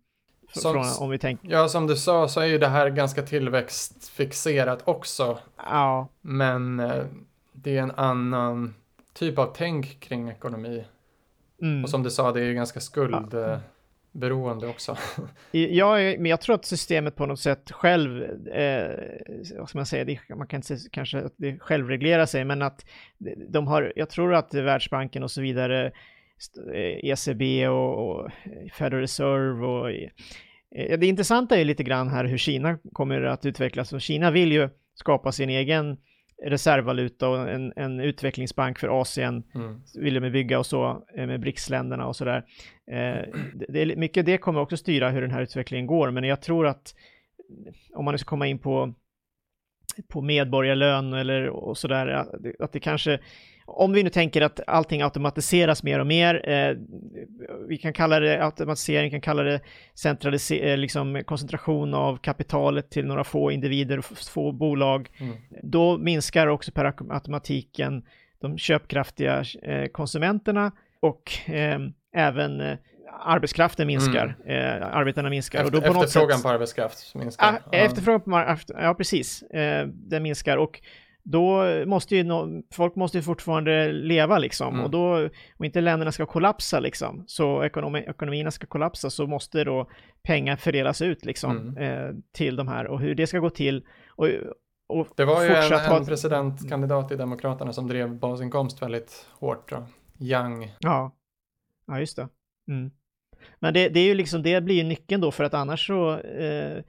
som, från om vi tänker. Ja, som du sa så är ju det här ganska tillväxtfixerat också. Ja. Men eh, det är en annan typ av tänk kring ekonomi. Mm. Och som du sa, det är ju ganska skuld. Ja. Beroende också. ja, men jag tror att systemet på något sätt själv, eh, vad ska man säga, det, man kan inte säga kanske att det självreglerar sig, men att de har, jag tror att Världsbanken och så vidare, ECB eh, och, och Federal Reserve och eh, det intressanta är lite grann här hur Kina kommer att utvecklas och Kina vill ju skapa sin egen reservvaluta och en, en utvecklingsbank för Asien mm. vill de bygga och så eh, med BRICS-länderna och sådär. Eh, det, mycket det kommer också styra hur den här utvecklingen går, men jag tror att om man nu ska komma in på på medborgarlön eller och sådär, att det kanske om vi nu tänker att allting automatiseras mer och mer, eh, vi kan kalla det automatisering, kan kalla det eh, liksom koncentration av kapitalet till några få individer och få bolag, mm. då minskar också per automatiken de köpkraftiga eh, konsumenterna och eh, även arbetskraften minskar, mm. eh, arbetarna minskar. Efter, och då på efterfrågan sätt, på arbetskraft minskar. Ah, ja. Efterfrågan på ja precis, eh, den minskar och då måste ju no folk måste ju fortfarande leva liksom mm. och då, om inte länderna ska kollapsa liksom, så ekonomi ekonomierna ska kollapsa så måste då pengar fördelas ut liksom mm. eh, till de här och hur det ska gå till och, och det var ju en, en presidentkandidat i Demokraterna som drev basinkomst väldigt hårt då. Young. Ja, ja just det. Mm. Men det, det, är ju liksom, det blir ju nyckeln då för att annars så, eh,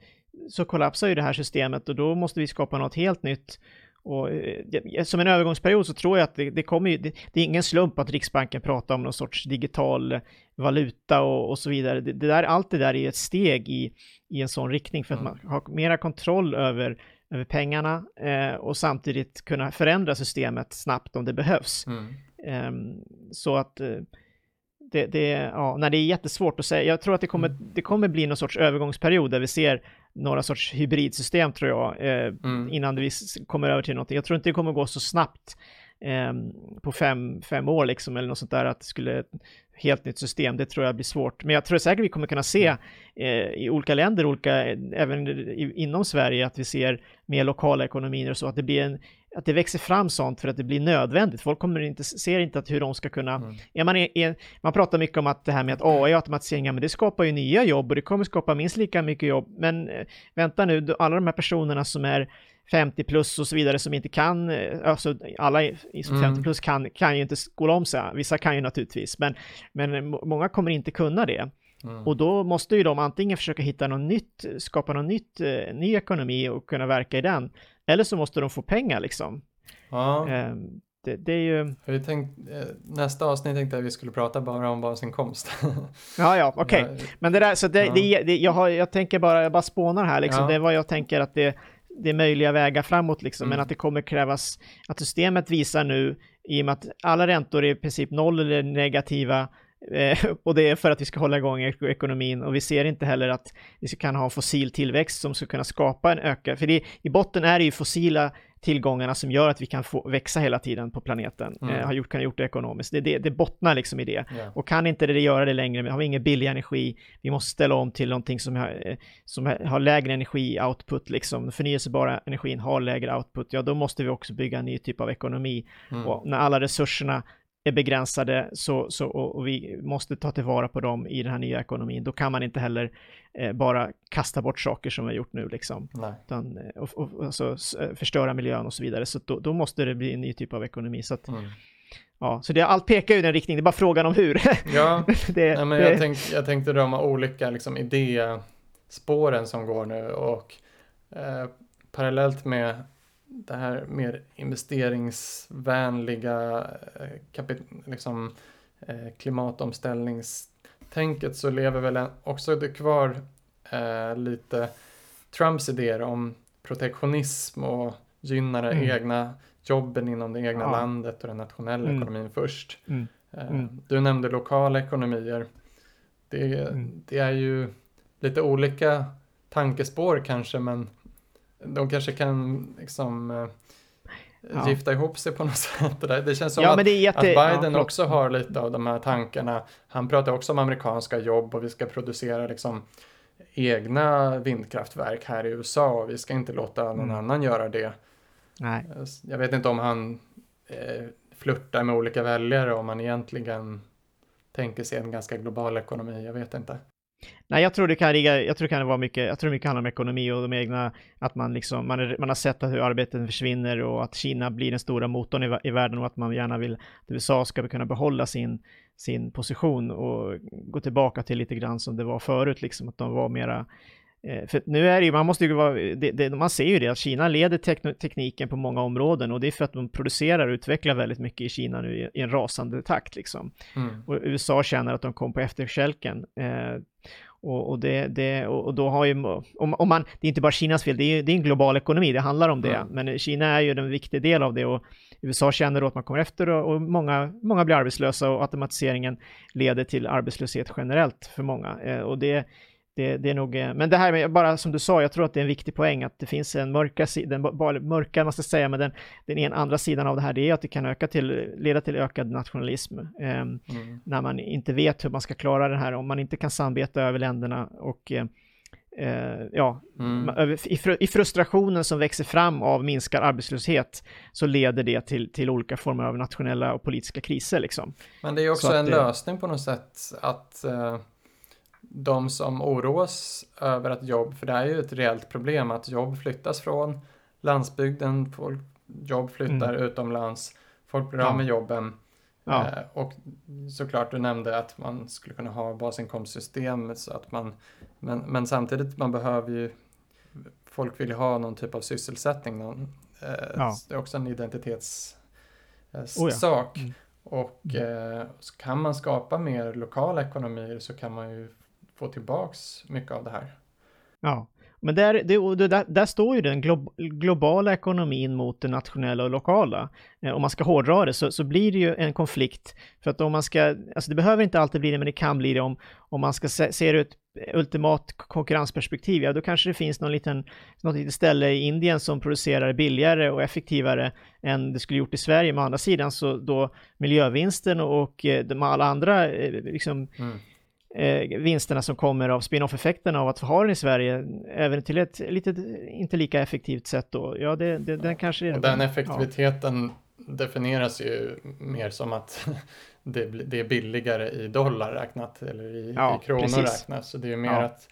så kollapsar ju det här systemet och då måste vi skapa något helt nytt. Och eh, som en övergångsperiod så tror jag att det, det kommer ju, det, det, är ingen slump att Riksbanken pratar om någon sorts digital valuta och, och så vidare. Det, det, där, allt det där är ett steg i, i en sån riktning för att mm. man har mera kontroll över, över pengarna eh, och samtidigt kunna förändra systemet snabbt om det behövs. Mm. Eh, så att eh, det, det, ja, när det är jättesvårt att säga. Jag tror att det kommer, mm. det kommer bli någon sorts övergångsperiod där vi ser några sorts hybridsystem tror jag, eh, mm. innan vi kommer över till någonting. Jag tror inte det kommer gå så snabbt eh, på fem, fem år liksom, eller något sånt där, att det skulle helt nytt system, det tror jag blir svårt. Men jag tror säkert vi kommer kunna se mm. eh, i olika länder, olika, även i, inom Sverige, att vi ser mer lokala ekonomier och så, att det blir en, att det växer fram sånt för att det blir nödvändigt. Folk kommer inte, ser inte att hur de ska kunna... Mm. Är man, är, man pratar mycket om att det här med att AI automatiseringar, men det skapar ju nya jobb och det kommer skapa minst lika mycket jobb. Men eh, vänta nu, alla de här personerna som är 50 plus och så vidare som inte kan, eh, alltså alla som mm. 50 plus kan, kan ju inte skola om sig, vissa kan ju naturligtvis, men, men många kommer inte kunna det. Mm. Och då måste ju de antingen försöka hitta något nytt, skapa något nytt, eh, ny ekonomi och kunna verka i den, eller så måste de få pengar liksom. Ja. Eh, det, det, är ju... Jag tänkt, eh, nästa avsnitt tänkte jag att vi skulle prata bara om basinkomst. ja, ja, okej. Okay. Men det där, så det, ja. det, det, jag, har, jag tänker bara, jag bara spånar här liksom. Ja. Det är vad jag tänker att det, det är möjliga vägar framåt liksom. Mm. Men att det kommer krävas, att systemet visar nu, i och med att alla räntor är i princip noll eller negativa, och det är för att vi ska hålla igång ekonomin och vi ser inte heller att vi kan ha fossil tillväxt som ska kunna skapa en ökad, för det, i botten är det ju fossila tillgångarna som gör att vi kan få växa hela tiden på planeten, mm. eh, har gjort, kan ha gjort det ekonomiskt. Det, det, det bottnar liksom i det. Yeah. Och kan inte det göra det längre, har vi ingen billig energi, vi måste ställa om till någonting som har, eh, som har lägre energi-output, liksom förnyelsebara energin har lägre output, ja då måste vi också bygga en ny typ av ekonomi. Mm. Och när alla resurserna är begränsade så, så, och, och, vi måste ta tillvara på dem i den här nya ekonomin. Då kan man inte heller eh, bara kasta bort saker som vi har gjort nu liksom. Utan, eh, och, och, alltså, eh, förstöra miljön och så vidare. Så då, då, måste det bli en ny typ av ekonomi. Så att, mm. Ja, så det, allt pekar ju i den riktningen, det är bara frågan om hur. ja, det, Nej, men jag, tänk, jag tänkte de olika liksom, idéspåren som går nu och eh, parallellt med det här mer investeringsvänliga eh, liksom, eh, klimatomställningstänket så lever väl också det kvar eh, lite Trumps idéer om protektionism och gynna mm. egna jobben inom det egna ja. landet och den nationella mm. ekonomin först. Mm. Eh, mm. Du nämnde lokala ekonomier. Det, mm. det är ju lite olika tankespår kanske men de kanske kan liksom eh, ja. gifta ihop sig på något sätt. Det känns som ja, att, jätte... att, Biden ja, också har lite av de här tankarna. Han pratar också om amerikanska jobb och vi ska producera liksom egna vindkraftverk här i USA och vi ska inte låta någon mm. annan göra det. Nej. Jag vet inte om han eh, flörtar med olika väljare om han egentligen tänker sig en ganska global ekonomi. Jag vet inte. Nej, jag tror det kan ligga, jag tror det kan vara mycket, jag tror mycket handlar om ekonomi och de egna, att man liksom, man, är, man har sett att hur arbeten försvinner och att Kina blir den stora motorn i, i världen och att man gärna vill att USA ska kunna behålla sin, sin position och gå tillbaka till lite grann som det var förut, liksom att de var mera Eh, för nu är det ju, man måste ju vara, det, det, man ser ju det, att Kina leder tek tekniken på många områden och det är för att de producerar och utvecklar väldigt mycket i Kina nu i, i en rasande takt liksom. Mm. Och USA känner att de kom på efterkälken. Eh, och, och, det, det, och då har ju, om, om, man, det är inte bara Kinas fel, det är, det är en global ekonomi, det handlar om det. Mm. Men Kina är ju en viktig del av det och USA känner då att man kommer efter och, och många, många blir arbetslösa och automatiseringen leder till arbetslöshet generellt för många. Eh, och det, det, det, är nog, eh, men det här med, bara som du sa, jag tror att det är en viktig poäng att det finns en mörka sidan, mörka måste säga, men den, den en andra sidan av det här, det är att det kan öka till, leda till ökad nationalism. Eh, mm. När man inte vet hur man ska klara det här, om man inte kan samarbeta över länderna och eh, eh ja, mm. i, frustrationen som växer fram av minskad arbetslöshet så leder det till, till olika former av nationella och politiska kriser. Liksom. Men det är också en det, lösning på något sätt att uh de som oroas över att jobb, för det är ju ett reellt problem att jobb flyttas från landsbygden, folk, jobb flyttar mm. utomlands, folk blir av med jobben. Ja. Eh, och såklart, du nämnde att man skulle kunna ha basinkomstsystem så att man, men, men samtidigt man behöver ju, folk vill ju ha någon typ av sysselsättning, någon, eh, ja. det är också en identitetssak. Eh, oh mm. Och mm. eh, så kan man skapa mer lokala ekonomier så kan man ju få tillbaks mycket av det här. Ja, men där, det, där, där står ju den glo globala ekonomin mot den nationella och lokala. Eh, om man ska hårdra det så, så blir det ju en konflikt. För att om man ska, alltså det behöver inte alltid bli det, men det kan bli det om, om man ska se, se det ur ett ultimat konkurrensperspektiv. Ja, då kanske det finns någon liten, något litet ställe i Indien som producerar billigare och effektivare än det skulle gjort i Sverige. Men å andra sidan så då miljövinsten och, och eh, de alla andra eh, liksom, mm eh, vinsterna som kommer av spin-off-effekterna av att ha den i Sverige, även till ett lite inte lika effektivt sätt då. Ja, det, det, den kanske är... Och den effektiviteten ja. definieras ju mer som att det, det, är billigare i dollar räknat eller i, ja, i kronor precis. räknat. Så det är mer ja. att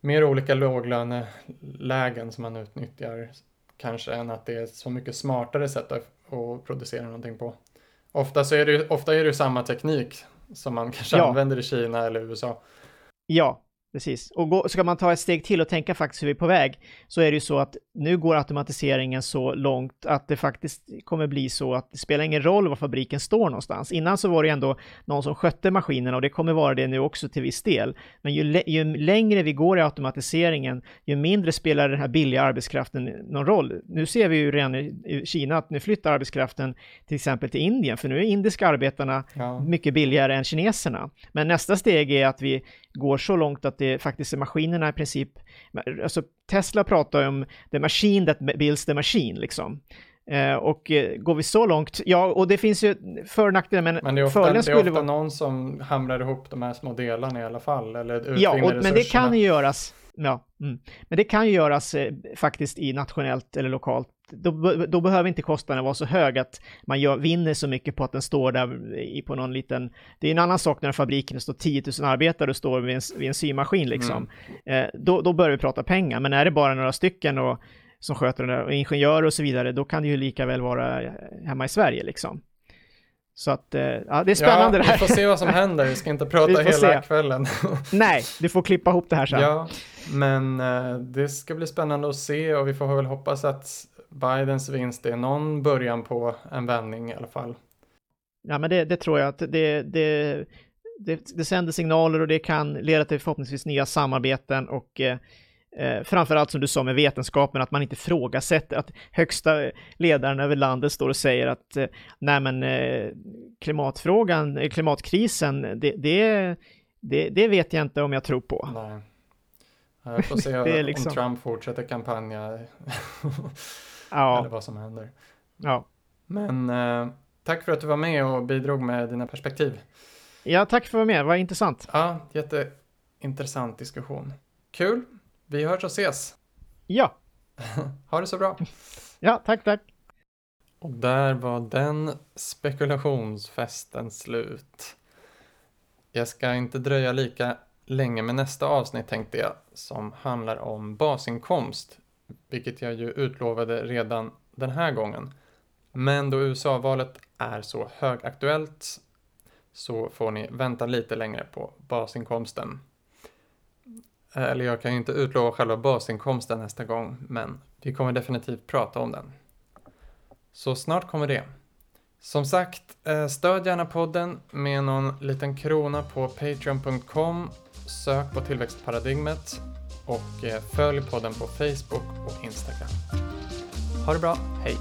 mer olika låglönelägen som man utnyttjar kanske än att det är så mycket smartare sätt att, att producera någonting på. Ofta, så är det, ofta är det samma teknik som man kanske ja. använder i Kina eller USA. Ja, Precis. Och gå, ska man ta ett steg till och tänka faktiskt hur vi är på väg, så är det ju så att nu går automatiseringen så långt att det faktiskt kommer bli så att det spelar ingen roll var fabriken står någonstans. Innan så var det ändå någon som skötte maskinerna och det kommer vara det nu också till viss del. Men ju, ju längre vi går i automatiseringen, ju mindre spelar den här billiga arbetskraften någon roll. Nu ser vi ju redan i Kina att nu flyttar arbetskraften till exempel till Indien, för nu är indiska arbetarna ja. mycket billigare än kineserna. Men nästa steg är att vi går så långt att det faktiskt är maskinerna i princip, alltså Tesla pratar om the machine that builds the machine liksom. Eh, och eh, går vi så långt, ja, och det finns ju för och nackdelar, men, men det är ofta, det är ofta vara... någon som hamrar ihop de här små delarna i alla fall, eller Ja, och, men det kan ju göras, ja, mm. men det kan ju göras eh, faktiskt i nationellt eller lokalt då, då, behöver inte kostnaden vara så hög att man gör, vinner så mycket på att den står där i, på någon liten... Det är en annan sak när fabriken står 10 000 arbetare och står vid en, vid en symaskin liksom. Mm. Eh, då, då börjar vi prata pengar, men är det bara några stycken och, som sköter det där, och ingenjörer och så vidare, då kan det ju lika väl vara hemma i Sverige liksom. Så att, eh, ja, det är spännande ja, det här. Vi får se vad som händer, vi ska inte prata hela se. kvällen. Nej, du får klippa ihop det här sen. Ja, men uh, det ska bli spännande att se och vi får väl hoppas att Bidens vinst är någon början på en vändning i alla fall. Ja, men det, det tror jag att det, det, det, det sänder signaler och det kan leda till förhoppningsvis nya samarbeten och eh, framförallt som du sa med vetenskapen, att man inte frågasätter att högsta ledaren över landet står och säger att eh, nej men eh, klimatfrågan, eh, klimatkrisen, det, det, det, det, vet jag inte om jag tror på. Nej. Jag får se liksom... om Trump fortsätter kampanja. ja. eller vad som händer. Ja. Men eh, tack för att du var med och bidrog med dina perspektiv. Ja, tack för att du var med. Vad intressant. Ja, jätteintressant diskussion. Kul. Vi hörs och ses. Ja. ha det så bra. ja, tack, tack. Och där var den spekulationsfesten slut. Jag ska inte dröja lika länge med nästa avsnitt tänkte jag, som handlar om basinkomst vilket jag ju utlovade redan den här gången. Men då USA-valet är så högaktuellt så får ni vänta lite längre på basinkomsten. Eller jag kan ju inte utlova själva basinkomsten nästa gång, men vi kommer definitivt prata om den. Så snart kommer det. Som sagt, eh, stöd gärna podden med någon liten krona på patreon.com. Sök på tillväxtparadigmet och eh, följ podden på Facebook och Instagram. Ha det bra, hej!